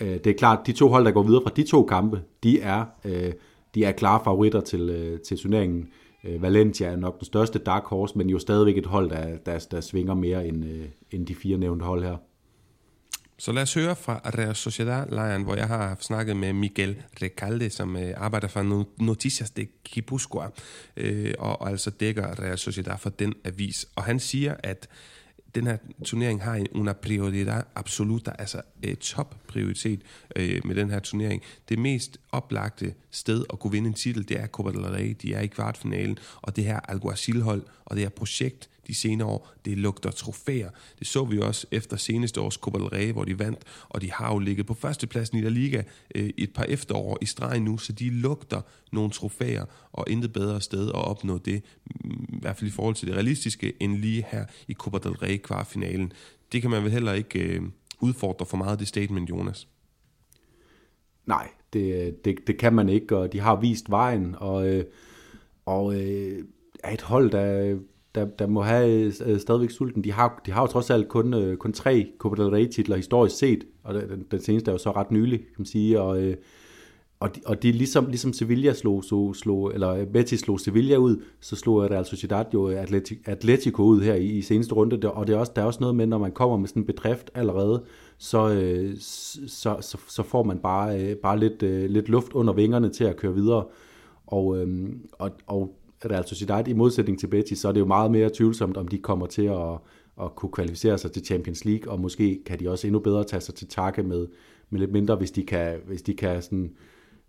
øh, det er klart, de to hold, der går videre fra de to kampe, de er, øh, de er klare favoritter til, øh, til turneringen. Øh, Valencia er nok den største dark horse, men jo stadigvæk et hold, der, der, der svinger mere end, øh, end de fire nævnte hold her. Så lad os høre fra Real Sociedad-lejren, hvor jeg har snakket med Miguel Recalde, som øh, arbejder for Noticias de Guipúzcoa, øh, og altså dækker Real Sociedad for den avis. Og han siger, at den her turnering har en una prioridad absoluta, altså øh, et top prioritet øh, med den her turnering. Det mest oplagte sted at kunne vinde en titel, det er Copa del Rey. De er i kvartfinalen, og det her Alguacil-hold og det her projekt, de senere år. Det lugter trofæer. Det så vi også efter seneste års Copa del Rey, hvor de vandt, og de har jo ligget på førstepladsen i La Liga øh, et par efterår i streg nu, så de lugter nogle trofæer, og intet bedre sted at opnå det, mm, i hvert fald i forhold til det realistiske, end lige her i Copa del Rey kvartfinalen. Det kan man vel heller ikke øh, udfordre for meget, det statement, Jonas. Nej, det, det, det kan man ikke, og de har vist vejen, og, øh, og øh, er et hold, der, der, der må have øh, stadigvæk sulten. De har, de har jo trods alt kun, øh, kun tre Copa del Rey titler historisk set, og den, den seneste er jo så ret nylig, kan man sige, og, øh, og de, og de ligesom, ligesom Sevilla slog, så, slog, eller øh, Betis slog Sevilla ud, så slog Real Sociedad jo øh, Atletico, Atletico ud her i, i seneste runde, og det er også, der er også noget med, når man kommer med sådan en bedrift allerede, så, øh, så, så, så får man bare, øh, bare lidt, øh, lidt luft under vingerne til at køre videre. Og, øh, og, og Real Sociedad i modsætning til Betis, så er det jo meget mere tvivlsomt, om de kommer til at, at kunne kvalificere sig til Champions League, og måske kan de også endnu bedre tage sig til takke med, med lidt mindre, hvis de kan, hvis de kan sådan, øh,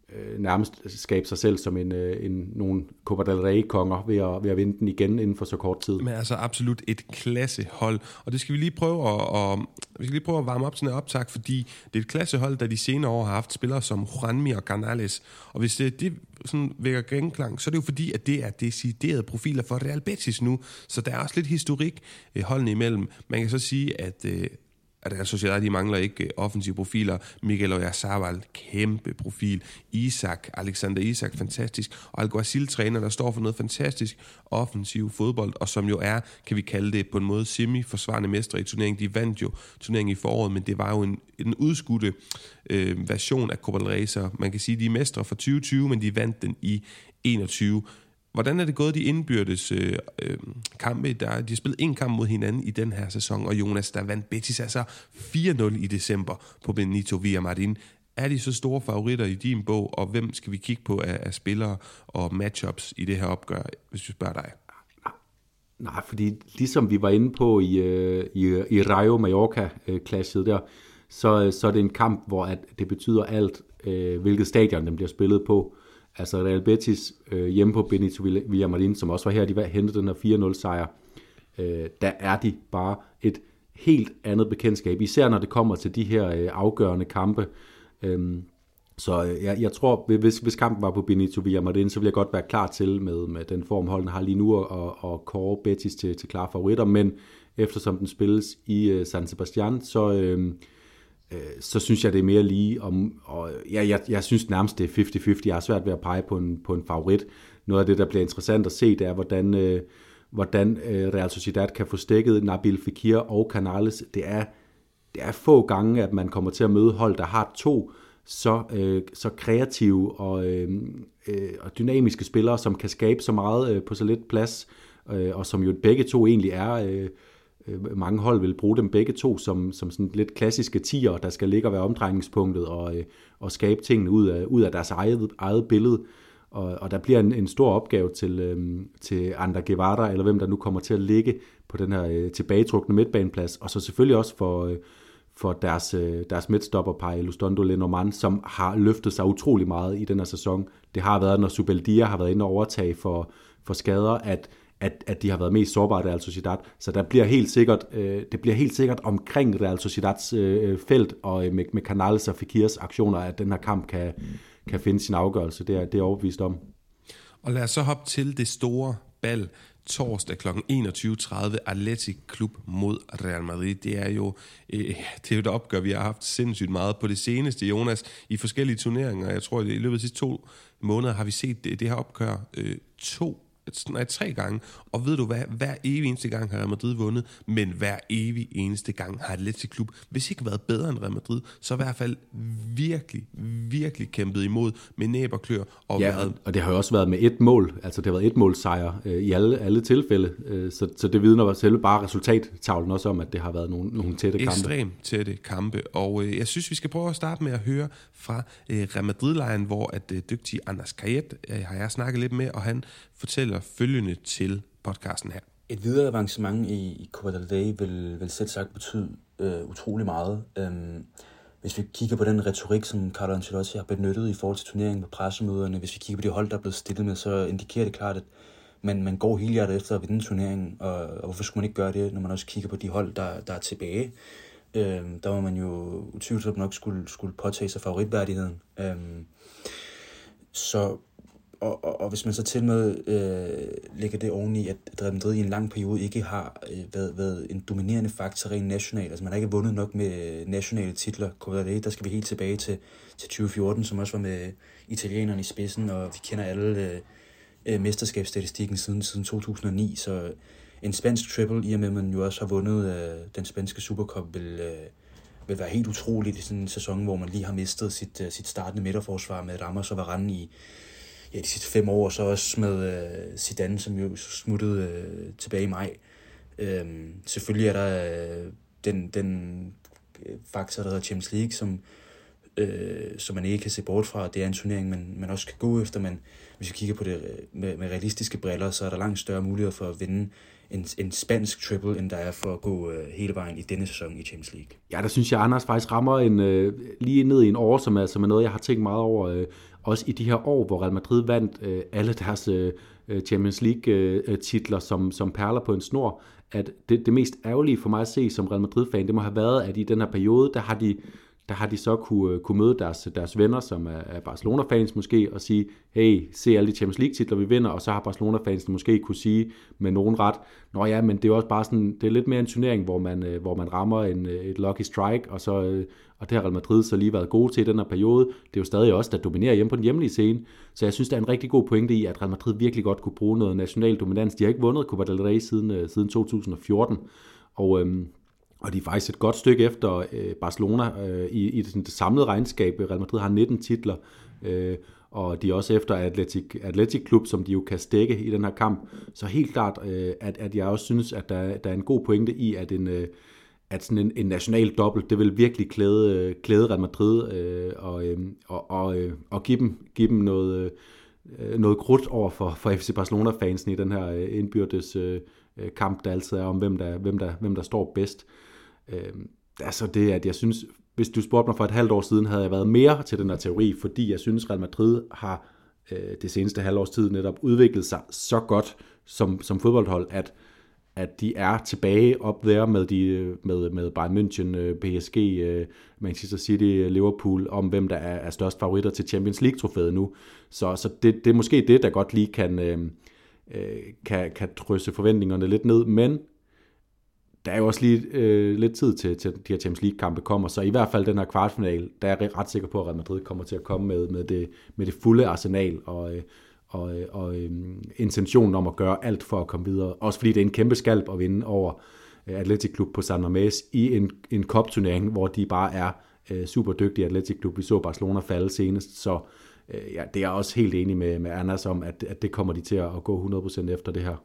Øh, nærmest skabe sig selv som en, øh, en nogle Copa del Rey-konger ved at, ved at vinde den igen inden for så kort tid. Men altså absolut et klassehold, og det skal vi lige prøve at, og, vi skal lige prøve at varme op sådan en optag, fordi det er et klassehold, der de senere år har haft spillere som Juanmi og Canales, og hvis det, det sådan vækker genklang, så er det jo fordi, at det er deciderede profiler for Real Betis nu, så der er også lidt historik øh, holdene imellem. Man kan så sige, at øh, at Real Sociedad, de mangler ikke øh, offensive profiler. Miguel Oyarzabal, kæmpe profil. Isak, Alexander Isak, fantastisk. Og Alguacil træner, der står for noget fantastisk offensiv fodbold, og som jo er, kan vi kalde det på en måde, semi-forsvarende mestre i turneringen. De vandt jo turneringen i foråret, men det var jo en, en udskudte øh, version af Copa del Rey, så man kan sige, de er mestre for 2020, men de vandt den i 21. Hvordan er det gået de indbyrdes øh, øh, kampe? Der, de har spillet en kamp mod hinanden i den her sæson, og Jonas, der vandt Betis altså 4-0 i december på Benito Villamarin. Er de så store favoritter i din bog, og hvem skal vi kigge på af, af spillere og matchups i det her opgør, hvis vi spørger dig? Nej, fordi ligesom vi var inde på i, øh, i, i Rayo Mallorca-klasset øh, der, så, så er det en kamp, hvor at det betyder alt, øh, hvilket stadion den bliver spillet på. Altså Real Betis øh, hjemme på Benito Villamarin, som også var her, de var hentede den her 4-0 sejr, øh, der er de bare et helt andet bekendtskab, især når det kommer til de her øh, afgørende kampe. Øhm, så øh, jeg, jeg tror, hvis, hvis kampen var på Benito Villamarin, så ville jeg godt være klar til med, med den form, holden har lige nu, og, og kåre Betis til, til klare favoritter, men eftersom den spilles i øh, San Sebastian, så... Øh, Øh, så synes jeg, det er mere lige. Om, og ja, jeg, jeg synes nærmest, det er 50-50. Jeg har svært ved at pege på en, på en favorit. Noget af det, der bliver interessant at se, det er, hvordan, øh, hvordan øh, Real Sociedad kan få stikket Nabil Fekir og Canales. Det er, det er få gange, at man kommer til at møde hold, der har to så, øh, så kreative og, øh, øh, og dynamiske spillere, som kan skabe så meget øh, på så lidt plads, øh, og som jo begge to egentlig er... Øh, øh, mange hold vil bruge dem begge to som, som sådan lidt klassiske tiger, der skal ligge og være omdrejningspunktet og, øh, og skabe tingene ud af, ud af deres eget, eget billede. Og, og der bliver en, en stor opgave til, øh, til Ander Guevara, eller hvem der nu kommer til at ligge på den her øh, tilbagetrukne midtbaneplads, og så selvfølgelig også for, øh, for deres, øh, deres midtstopperpar, Lustondo Lenormand, som har løftet sig utrolig meget i den her sæson. Det har været, når Subeldia har været inde og overtage for, for skader, at at, at de har været mest sårbare Real Sociedad. Så der bliver helt sikkert, øh, det bliver helt sikkert omkring Real Sociedads øh, øh felt og øh, med, med Canales og Fakirs aktioner, at den her kamp kan, kan finde sin afgørelse. Det er, det er overbevist om. Og lad os så hoppe til det store bal torsdag kl. 21.30 Atletic Klub mod Real Madrid. Det er jo øh, det er jo et opgør, vi har haft sindssygt meget på det seneste, Jonas, i forskellige turneringer. Jeg tror, at i løbet af de sidste to måneder har vi set det, det her opgør øh, to nej, tre gange, og ved du hvad, hver evig eneste gang har Real Madrid vundet, men hver evig eneste gang har Atletico Klub, hvis ikke været bedre end Real Madrid, så i hvert fald virkelig, virkelig kæmpet imod med næb og klør. Og, ja, været... og det har jo også været med et mål, altså det har været et mål sejr øh, i alle, alle tilfælde, øh, så, så det vidner selv bare resultattavlen også om, at det har været nogle, nogle tætte kampe. Ekstremt tætte kampe, og øh, jeg synes, vi skal prøve at starte med at høre fra øh, Real Madrid-lejren, hvor at øh, dygtige Anders Kajet øh, har jeg snakket lidt med, og han fortæller følgende til podcasten her. Et videre avancement i, i Copa del Rey vil, vil selv sagt betyde øh, utrolig meget. Øhm, hvis vi kigger på den retorik, som Carlo Ancelotti har benyttet i forhold til turneringen på pressemøderne, hvis vi kigger på de hold, der er blevet stillet med, så indikerer det klart, at man, man går hele hjertet efter at vinde turneringen, og, og hvorfor skulle man ikke gøre det, når man også kigger på de hold, der, der er tilbage? Øhm, der må man jo utvivlsomt nok skulle, skulle påtage sig favoritværdigheden. Øhm, så og, og, og hvis man så til med øh, lægger det oveni, at Real Madrid i en lang periode ikke har øh, været, været en dominerende faktor rent nationalt, altså man har ikke vundet nok med øh, nationale titler, Copa del der skal vi helt tilbage til, til 2014, som også var med italienerne i spidsen, og vi kender alle øh, øh mesterskabsstatistikken siden, siden 2009, så en spansk triple, i og med at man jo også har vundet øh, den spanske Supercup, vil, øh, vil være helt utroligt i sådan en sæson, hvor man lige har mistet sit, øh, sit startende midterforsvar med Ramos og Varane i ja, de sidste fem år, og så også med øh, Zidane, som jo smuttede øh, tilbage i maj. Øh, selvfølgelig er der øh, den, den øh, faktor, der hedder Champions League, som, øh, som man ikke kan se bort fra. Det er en turnering, man, man også kan gå efter, men hvis vi kigger på det øh, med, med realistiske briller, så er der langt større muligheder for at vinde en, en spansk triple, end der er for at gå øh, hele vejen i denne sæson i Champions League. Ja, der synes jeg, Anders faktisk rammer en, øh, lige ned i en år, som er, som er noget, jeg har tænkt meget over. Øh, også i de her år, hvor Real Madrid vandt øh, alle deres øh, øh Champions League-titler øh, som, som perler på en snor, at det, det mest ærgerlige for mig at se som Real Madrid-fan, det må have været, at i den her periode, der har de der har de så kunne, øh, kunne møde deres, deres venner, som er, er Barcelona-fans måske, og sige, hey, se alle de Champions League-titler, vi vinder, og så har Barcelona-fansene måske kunne sige med nogen ret, nå ja, men det er også bare sådan, det er lidt mere en turnering, hvor man, øh, hvor man rammer en, øh, et lucky strike, og, så, og det har Real Madrid så lige været gode til i den her periode. Det er jo stadig også, der dominerer hjemme på den hjemlige scene, så jeg synes, der er en rigtig god pointe i, at Real Madrid virkelig godt kunne bruge noget national dominans. De har ikke vundet Copa del Rey siden, siden 2014, og øhm, og de er faktisk et godt stykke efter øh, Barcelona øh, i, i det, det samlede regnskab. Real Madrid har 19 titler, øh, og de er også efter Atletic, Atletic Klub, som de jo kan stikke i den her kamp. Så helt klart, øh, at, at jeg også synes, at der, der er en god pointe i, at en, øh, at sådan en, en national dobbelt, det vil virkelig klæde, øh, klæde Real Madrid øh, og, øh, og, og, øh, og give dem, give dem noget, øh, noget krudt over for, for FC Barcelona-fansen i den her øh, indbyrdes øh, øh, kamp, der altid er om, hvem der, hvem der, hvem der står bedst. Øh, Øhm, altså det, at jeg synes, hvis du spurgte mig for et halvt år siden, havde jeg været mere til den her teori, fordi jeg synes, Real Madrid har øh, det seneste halvårs tid netop udviklet sig så godt som, som fodboldhold, at, at de er tilbage op der med, de, med, med Bayern München, øh, PSG, øh, Manchester City, Liverpool, om hvem der er, er størst favoritter til Champions League-trofæet nu. Så, så det, det er måske det, der godt lige kan, øh, øh kan, kan drysse forventningerne lidt ned, men der er jo også lige øh, lidt tid til, til de her Champions League-kampe kommer, så i hvert fald den her kvartfinal, der er jeg ret sikker på, at Real Madrid kommer til at komme med, med, det, med det fulde arsenal og, øh, og, øh, og øh, intentionen om at gøre alt for at komme videre. Også fordi det er en kæmpe skalp at vinde over øh, Atletic Klub på San Mamés i en, en cup-turnering, hvor de bare er øh, super dygtige Atletic Klub. Vi så Barcelona falde senest, så øh, ja, det er jeg også helt enig med, med Anders om, at, at det kommer de til at gå 100% efter det her.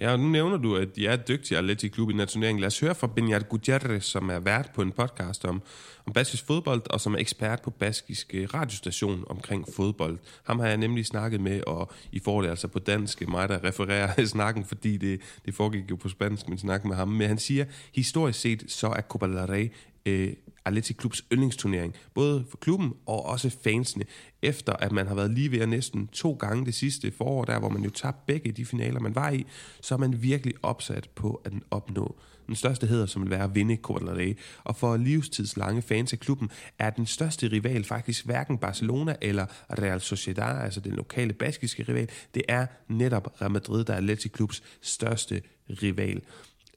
Ja, og nu nævner du, at de er dygtige Atleti Klub i nationeringen. Lad os høre fra Benyat Gutierrez, som er vært på en podcast om, om baskisk fodbold, og som er ekspert på baskisk øh, radiostation omkring fodbold. Ham har jeg nemlig snakket med, og i forhold altså på dansk, mig der refererer <laughs> snakken, fordi det, det foregik jo på spansk, men snakke med ham. Men han siger, historisk set, så er Copa del Rey øh, Atleti Klubs yndlingsturnering, både for klubben og også fansene, efter at man har været lige ved at næsten to gange det sidste forår, der hvor man jo tabte begge de finaler, man var i, så er man virkelig opsat på at opnå den største hedder, som vil være at vinde Copa del Rey. Og for livstidslange fans af klubben er den største rival faktisk hverken Barcelona eller Real Sociedad, altså den lokale baskiske rival. Det er netop Real Madrid, der er Atleti Klubs største rival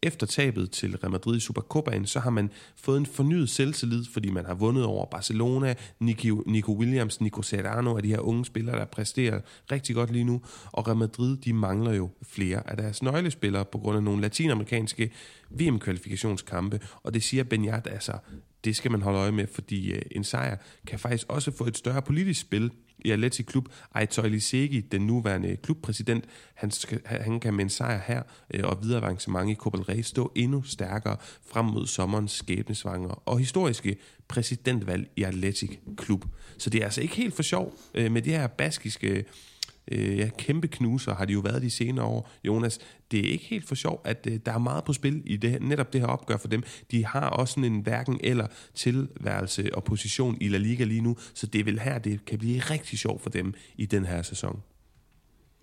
efter tabet til Real Madrid i Supercopaen, så har man fået en fornyet selvtillid, fordi man har vundet over Barcelona, Nico, Nico Williams, Nico Serrano af de her unge spillere, der præsterer rigtig godt lige nu. Og Real Madrid, de mangler jo flere af deres nøglespillere på grund af nogle latinamerikanske VM-kvalifikationskampe. Og det siger Benyat altså, det skal man holde øje med, fordi øh, en sejr kan faktisk også få et større politisk spil i Atleti Klub. Aitor Elisegi, den nuværende klubpræsident, han, skal, han kan med en sejr her øh, og videre avancement i Copa del Rey stå endnu stærkere frem mod sommerens skæbnesvanger og historiske præsidentvalg i Atletic Klub. Så det er altså ikke helt for sjov øh, med det her baskiske øh, ja, kæmpe knuser har de jo været de senere år, Jonas. Det er ikke helt for sjov, at øh, der er meget på spil i det, netop det her opgør for dem. De har også sådan en hverken eller tilværelse og position i La Liga lige nu, så det er vel her, det kan blive rigtig sjovt for dem i den her sæson.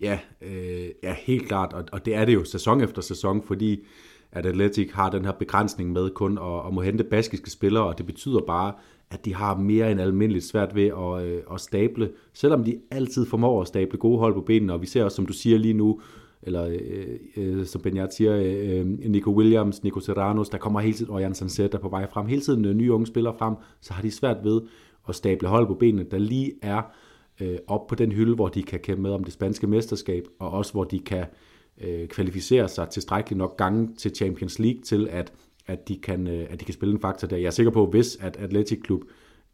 Ja, øh, ja helt klart, og, og det er det jo sæson efter sæson, fordi at Atletic har den her begrænsning med kun at, at må hente baskiske spillere, og det betyder bare, at de har mere end almindeligt svært ved at, øh, at stable, selvom de altid formår at stable gode hold på benene, og vi ser også, som du siger lige nu, eller øh, øh, som Benjart siger, øh, øh, Nico Williams, Nico Serranos, der kommer hele tiden, og Jan Sanset er på vej frem, hele tiden øh, nye unge spillere frem, så har de svært ved at stable hold på benene, der lige er øh, op på den hylde, hvor de kan kæmpe med om det spanske mesterskab, og også hvor de kan øh, kvalificere sig tilstrækkeligt nok gange til Champions League til, at at de kan, øh, at de kan spille en faktor der. Jeg er sikker på, at hvis at Athletic Klub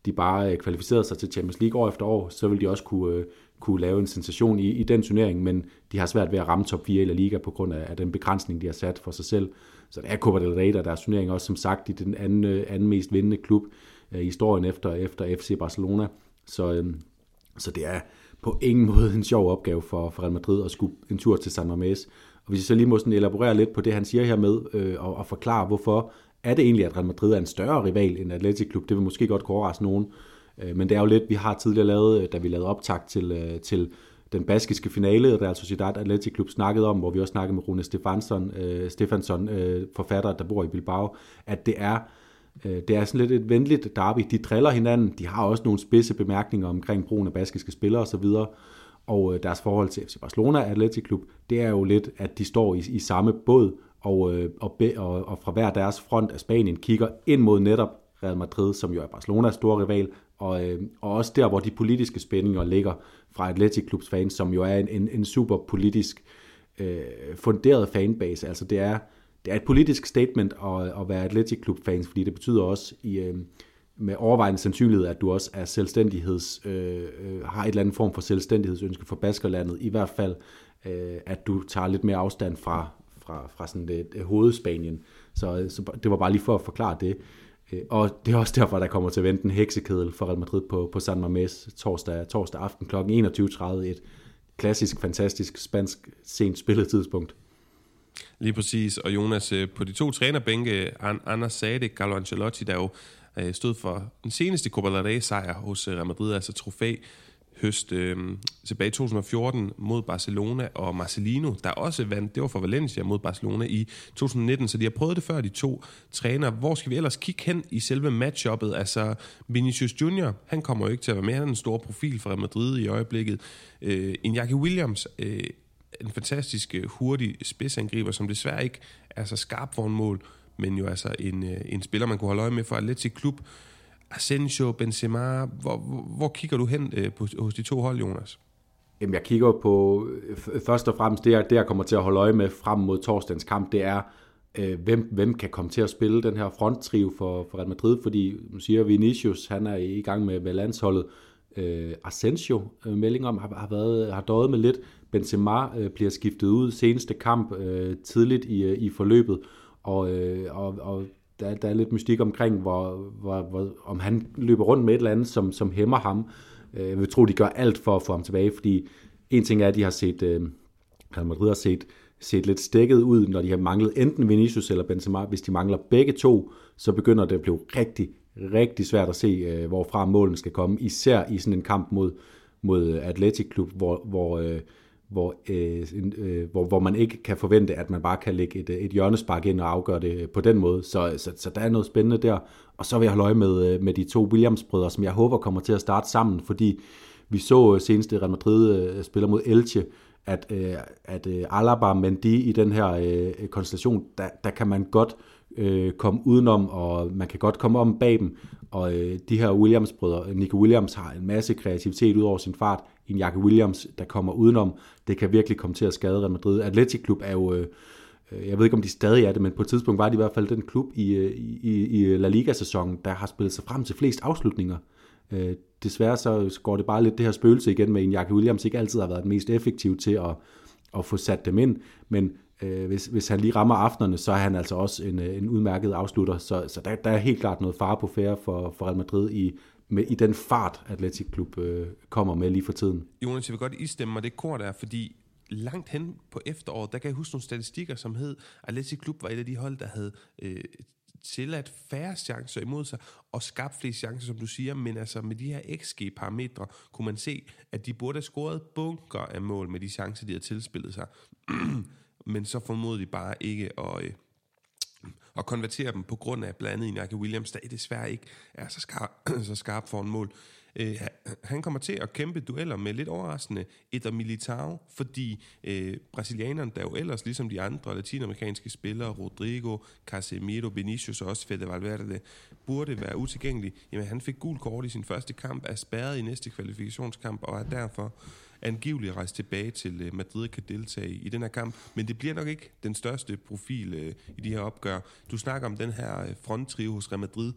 de bare øh, kvalificerede sig til Champions League år efter år, så vil de også kunne, øh, kunne lave en sensation i, i den turnering, men de har svært ved at ramme top 4 i La Liga på grund af, af den begrænsning, de har sat for sig selv. Så det er Copa del Rey, der deres turnering også som sagt i den anden, anden mest vindende klub i historien efter, efter FC Barcelona. Så, øhm, så det er på ingen måde en sjov opgave for, for Real Madrid at skulle en tur til San Mamés. Og hvis jeg så lige må sådan elaborere lidt på det, han siger her med, øh, og, og forklare, hvorfor er det egentlig, at Real Madrid er en større rival end Atletic Klub. Det vil måske godt kunne overraske nogen. Øh, men det er jo lidt, vi har tidligere lavet, øh, da vi lavede optag til, øh, til den baskiske finale, Real Sociedad Athletic Klub snakkede om, hvor vi også snakkede med Rune Stefansson, øh, Stefansson øh, forfatter, der bor i Bilbao, at det er Øh, det er sådan lidt et venligt derby. De driller hinanden. De har også nogle spidse bemærkninger omkring brugen af baskiske spillere osv. Og øh, deres forhold til FC Barcelona Athletic Klub, det er jo lidt, at de står i, i samme båd, og, øh, og, og, og fra hver deres front af Spanien kigger ind mod netop Real Madrid, som jo er Barcelonas store rival, og, øh, og også der, hvor de politiske spændinger ligger fra Athletic Klubs fans, som jo er en, en, en super politisk øh, funderet fanbase. Altså det er det er et politisk statement at, at være Athletic Club fans, fordi det betyder også i, øh, med overvejende sandsynlighed, at du også er selvstændigheds, øh, øh, har et eller andet form for selvstændighedsønske for Baskerlandet. I hvert fald, øh, at du tager lidt mere afstand fra, fra, fra sådan det, det øh, hovedspanien. Så, øh, så det var bare lige for at forklare det. Og det er også derfor, der kommer til at vente en heksekedel for Real Madrid på, på San Mamés torsdag, torsdag aften kl. 21.30. Et klassisk, fantastisk, spansk sent spilletidspunkt. Lige præcis. Og Jonas, på de to trænerbænke, Anders Sade, Carlo Ancelotti, der jo øh, stod for den seneste Copa del Rey sejr hos øh, Real Madrid, altså trofæ høst øh, tilbage i 2014 mod Barcelona, og Marcelino, der også vandt, det var for Valencia mod Barcelona i 2019, så de har prøvet det før, de to træner. Hvor skal vi ellers kigge hen i selve matchuppet? Altså, Vinicius Junior, han kommer jo ikke til at være med, han er en stor profil for Real Madrid i øjeblikket. Øh, Iñaki Williams, øh, en fantastisk øh, hurtig spidsangriber, som desværre ikke er så skarp for en mål, men jo altså en, øh, en spiller, man kunne holde øje med for Atletic Klub. Asensio, Benzema, hvor, hvor, hvor kigger du hen øh, på, hos de to hold, Jonas? Jamen, jeg kigger på, øh, først og fremmest det, jeg, det, jeg kommer til at holde øje med frem mod torsdagens kamp, det er, øh, hvem, hvem kan komme til at spille den her fronttrio for, for Real Madrid, fordi man siger Vinicius, han er i gang med, med landsholdet, øh, Asensio øh, melding om, har, har, været, har døjet med lidt. Benzema øh, bliver skiftet ud seneste kamp øh, tidligt i, øh, i forløbet, og, øh, og, og der, der er lidt mystik omkring, hvor, hvor, hvor, om han løber rundt med et eller andet, som, som hæmmer ham. Øh, jeg vil tro, de gør alt for at få ham tilbage, fordi en ting er, at de har set, øh, Real Madrid har set, set lidt stikket ud, når de har manglet enten Vinicius eller Benzema. Hvis de mangler begge to, så begynder det at blive rigtig, rigtig svært at se, øh, hvorfra målene skal komme, især i sådan en kamp mod, mod Athletic Klub, hvor, hvor, øh, hvor, øh, øh, hvor, hvor man ikke kan forvente, at man bare kan lægge et, øh, et hjørnespark ind og afgøre det på den måde. Så, så, så der er noget spændende der. Og så vil jeg holde øje med, øh, med de to Williams-brødre, som jeg håber kommer til at starte sammen, fordi vi så øh, senest Real Madrid spiller mod Elche, at, at Alaba og Mendy i den her øh, konstellation, der, der kan man godt øh, komme udenom, og man kan godt komme om bag dem. Og øh, de her Williams-brødre, Nico Williams har en masse kreativitet ud over sin fart. En Jack Williams, der kommer udenom, det kan virkelig komme til at skade Real Madrid. Atletic Klub er jo... Øh, øh, jeg ved ikke, om de stadig er det, men på et tidspunkt var de i hvert fald den klub øh, i, i, i La Liga-sæsonen, der har spillet sig frem til flest afslutninger. Øh, desværre så går det bare lidt det her spøgelse igen med en Jack Williams, ikke altid har været den mest effektiv til at, at få sat dem ind, men øh, hvis, hvis han lige rammer aftenerne, så er han altså også en, øh, en udmærket afslutter, så, så der, der er helt klart noget fare på færre for, for Real Madrid i, med, i den fart, Atletic Klub øh, kommer med lige for tiden. Jonas, jeg vil godt istemme mig det kort der, fordi langt hen på efteråret, der kan jeg huske nogle statistikker, som hed, Atletic Klub var et af de hold, der havde øh, tilladt færre chancer imod sig, og skabt flere chancer, som du siger, men altså med de her XG-parametre, kunne man se, at de burde have scoret bunker af mål med de chancer, de havde tilspillet sig. <clears throat> men så formodede de bare ikke at, øh, og konvertere dem på grund af blandt andet Inaki Williams, der desværre ikke er så skarp, <clears throat> så skarp for en mål. Øh, han kommer til at kæmpe dueller med lidt overraskende Eder Militao, fordi øh, brasilianeren, der jo ellers ligesom de andre latinamerikanske spillere, Rodrigo, Casemiro, Vinicius og også Fede Valverde, burde være utilgængelig. Jamen han fik gul kort i sin første kamp, er spærret i næste kvalifikationskamp og er derfor angiveligt rejse tilbage til øh, Madrid og kan deltage i den her kamp. Men det bliver nok ikke den største profil øh, i de her opgør. Du snakker om den her øh, fronttrio hos Real Madrid.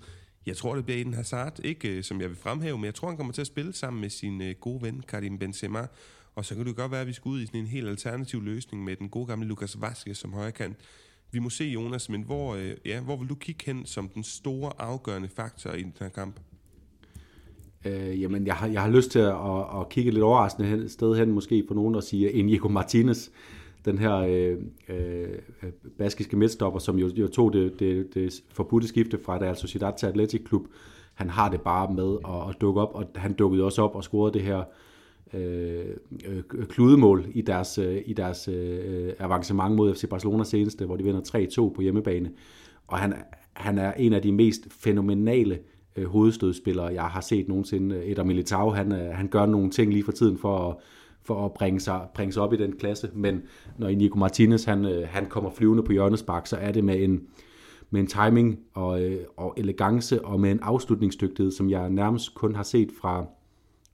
Jeg tror, det bliver Eden Hazard, ikke som jeg vil fremhæve, men jeg tror, han kommer til at spille sammen med sin gode ven Karim Benzema. Og så kan det godt være, at vi skal ud i sådan en helt alternativ løsning med den gode gamle Lucas Vazquez som højrekant. Vi må se, Jonas, men hvor, ja, hvor vil du kigge hen som den store afgørende faktor i den her kamp? Øh, jamen, jeg har, jeg har lyst til at, at, at kigge lidt overraskende hen, sted hen, måske på nogen, der siger Inigo Martinez, den her øh, øh, baskiske midtstopper, som jo, jo tog det, det, det forbudte skifte fra Real Sociedad til Atletic Klub. Han har det bare med at, at dukke op, og han dukkede også op og scorede det her øh, øh, kludemål i deres, øh, i deres øh, avancement mod FC Barcelona seneste, hvor de vinder 3-2 på hjemmebane. Og han, han er en af de mest fænomenale øh, hovedstødspillere, jeg har set nogensinde. Øh, Etter Militao, han, øh, han gør nogle ting lige for tiden for at, for at bringe sig, bringe sig op i den klasse, men når Nico Martinez han, øh, han kommer flyvende på hjørnespark, så er det med en, med en timing og, øh, og elegance og med en afslutningsdygtighed, som jeg nærmest kun har set fra,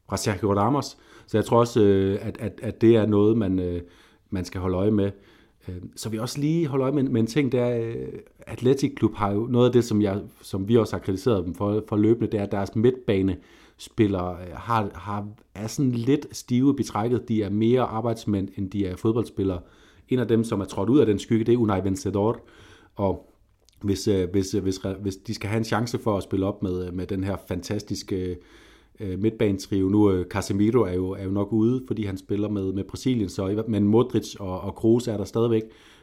fra Sergio Ramos. Så jeg tror også, øh, at, at, at det er noget, man, øh, man skal holde øje med. Øhm, så vi også lige holde øje med, med en ting, det er, øh, Athletic Club har jo noget af det, som, jeg, som vi også har kritiseret dem for, for løbende, det er, at deres midtbane spillere øh, har, har, er sådan lidt stive betrækket. De er mere arbejdsmænd, end de er fodboldspillere. En af dem, som er trådt ud af den skygge, det er Unai Vencedor. Og hvis, øh, hvis, hvis, hvis de skal have en chance for at spille op med, med den her fantastiske øh, midtbanetrio. Nu øh, Casemiro er jo, er jo nok ude, fordi han spiller med, med Brasilien, så, men Modric og, og Kroos er der stadigvæk.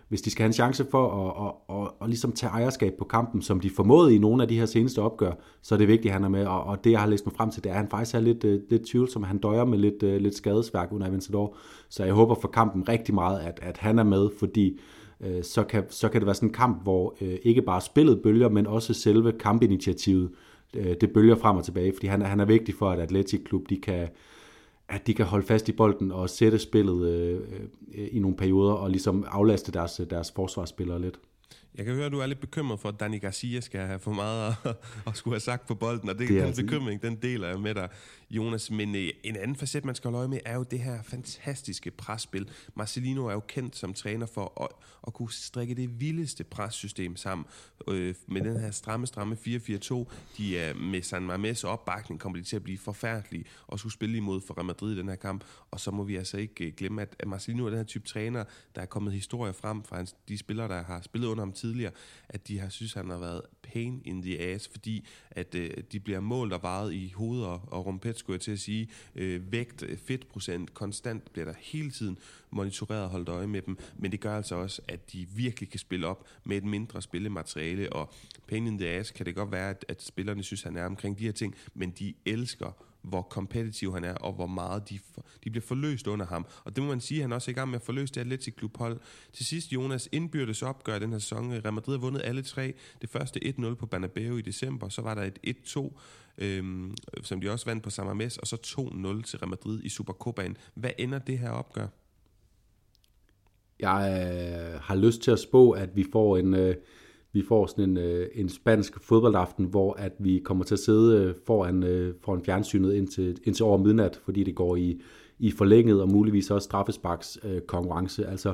Hvis de skal have en chance for at, at, at, at, at ligesom tage ejerskab på kampen, som de formåede i nogle af de her seneste opgør, så er det vigtigt, at han er med. Og, og det, jeg har læst mig frem til, det er, at han faktisk er lidt, uh, lidt tvivlsom. Han døjer med lidt, øh, lidt skadesværk under Aventador. Så jeg håber for kampen rigtig meget, at, at han er med, fordi øh, så, kan, så kan det være sådan en kamp, hvor øh, ikke bare spillet bølger, men også selve kampinitiativet Øh, Øh, det bølger frem og tilbage, fordi han, han er vigtig for, at Atletic Klub de kan, at de kan holde fast i bolden og sætte spillet øh, øh, i nogle perioder og ligesom aflaste deres, deres forsvarsspillere lidt. Jeg kan høre, at du er lidt bekymret for, at Dani Garcia skal have for meget at, <laughs> at skulle have sagt på bolden, og det, det den altså... bekymring, den deler jeg med dig, Jonas. Men øh, en anden facet, man skal holde øje med, er jo det her fantastiske presspil. Marcelino er jo kendt som træner for at, at kunne strikke det vildeste pressystem sammen. Øh, med den her stramme, stramme 4-4-2, de er med San Mames opbakning, kommer de til at blive forfærdelige og skulle spille imod for Real Madrid i den her kamp. Og så må vi altså ikke øh, glemme, at Marcelino er den her type træner, der er kommet historier frem fra de spillere, der har spillet under ham tidligere, at de har synes, han har været pain in the ass, fordi at øh, de bliver målt og vejet i hoveder og, rumpet, skulle jeg til at sige. Øh, vægt, øh, fedtprocent, konstant bliver der hele tiden monitoreret og holdt øje med dem, men det gør altså også, at de virkelig kan spille op med et mindre spillemateriale, og pain in the ass kan det godt være, at, at spillerne synes, han er omkring de her ting, men de elsker hvor kompetitiv han er, og hvor meget de, for, de bliver forløst under ham. Og det må man sige, han også er i gang med at forløse det Atletic Klub hold. Til sidst, Jonas, indbyrdes opgør den her sæson. Real Madrid har vundet alle tre. Det første 1-0 på Banabeo i december, så var der et 1-2, øhm, som de også vandt på Samames, og så 2-0 til Real Madrid i Supercopaen. Hvad ender det her opgør? Jeg øh, har lyst til at spå, at vi får en... Øh vi får sådan en, øh, en spansk fodboldaften, hvor at vi kommer til at sidde øh, foran, øh, foran fjernsynet indtil, indtil over midnat, fordi det går i, i forlænget og muligvis også straffesparks øh, konkurrence. Altså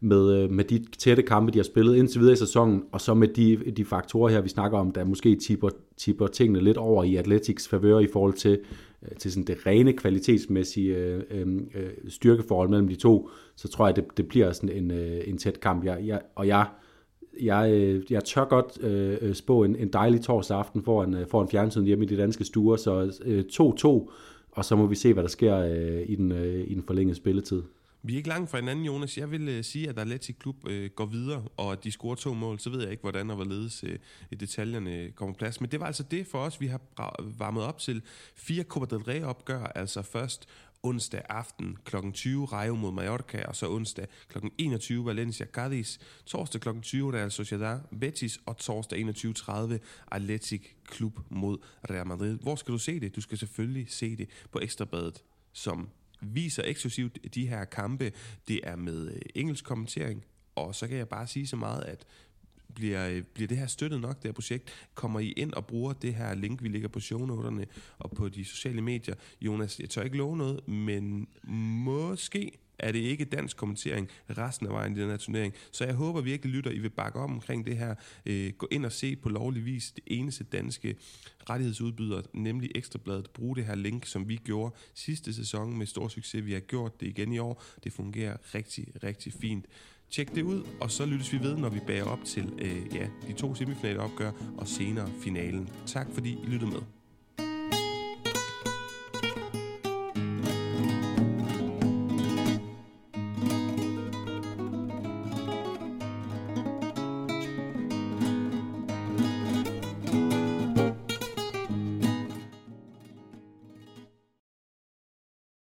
med, øh, med de tætte kampe, de har spillet indtil videre i sæsonen, og så med de, de faktorer her, vi snakker om, der måske tipper, tipper tingene lidt over i Atletics favør i forhold til, øh, til sådan det rene kvalitetsmæssige øh, øh, øh styrkeforhold mellem de to, så tror jeg, det, det bliver sådan en, øh, en tæt kamp. Jeg, jeg, og jeg jeg, øh, jeg tør godt øh, øh, spå en, en dejlig torsdag aften foran, for foran fjernsynet hjemme i de danske stuer, så øh, 2-2, og så må vi se, hvad der sker øh, i, den, øh, i den forlængede spilletid. Vi er ikke langt fra hinanden, Jonas. Jeg vil øh, sige, at Atletic Klub øh, går videre, og at de scorer to mål. Så ved jeg ikke, hvordan og hvorledes øh, detaljerne kommer på plads. Men det var altså det for os, vi har varmet op til. Fire Copa del Rey opgør, altså først onsdag aften kl. 20 Rayo mod Mallorca, og så onsdag kl. 21 Valencia Cadiz, torsdag kl. 20 Real Sociedad Betis, og torsdag 21.30 Atletic Klub mod Real Madrid. Hvor skal du se det? Du skal selvfølgelig se det på Ekstrabladet, som viser eksklusivt de her kampe. Det er med øh, engelsk kommentering, og så kan jeg bare sige så meget, at bliver, øh, bliver det her støttet nok, det her projekt? Kommer I ind og bruger det her link, vi ligger på shownoterne og på de sociale medier? Jonas, jeg tør ikke love noget, men måske er det ikke dansk kommentering resten af vejen i den her turnering. Så jeg håber virkelig, lytter, I vil bakke op omkring det her. Øh, gå ind og se på lovlig vis det eneste danske rettighedsudbyder, nemlig Ekstrabladet. Brug det her link, som vi gjorde sidste sæson med stor succes. Vi har gjort det igen i år. Det fungerer rigtig, rigtig fint. Tjek det ud, og så lyttes vi ved, når vi bærer op til øh, ja, de to semifinale opgør og senere finalen. Tak fordi I lyttede med.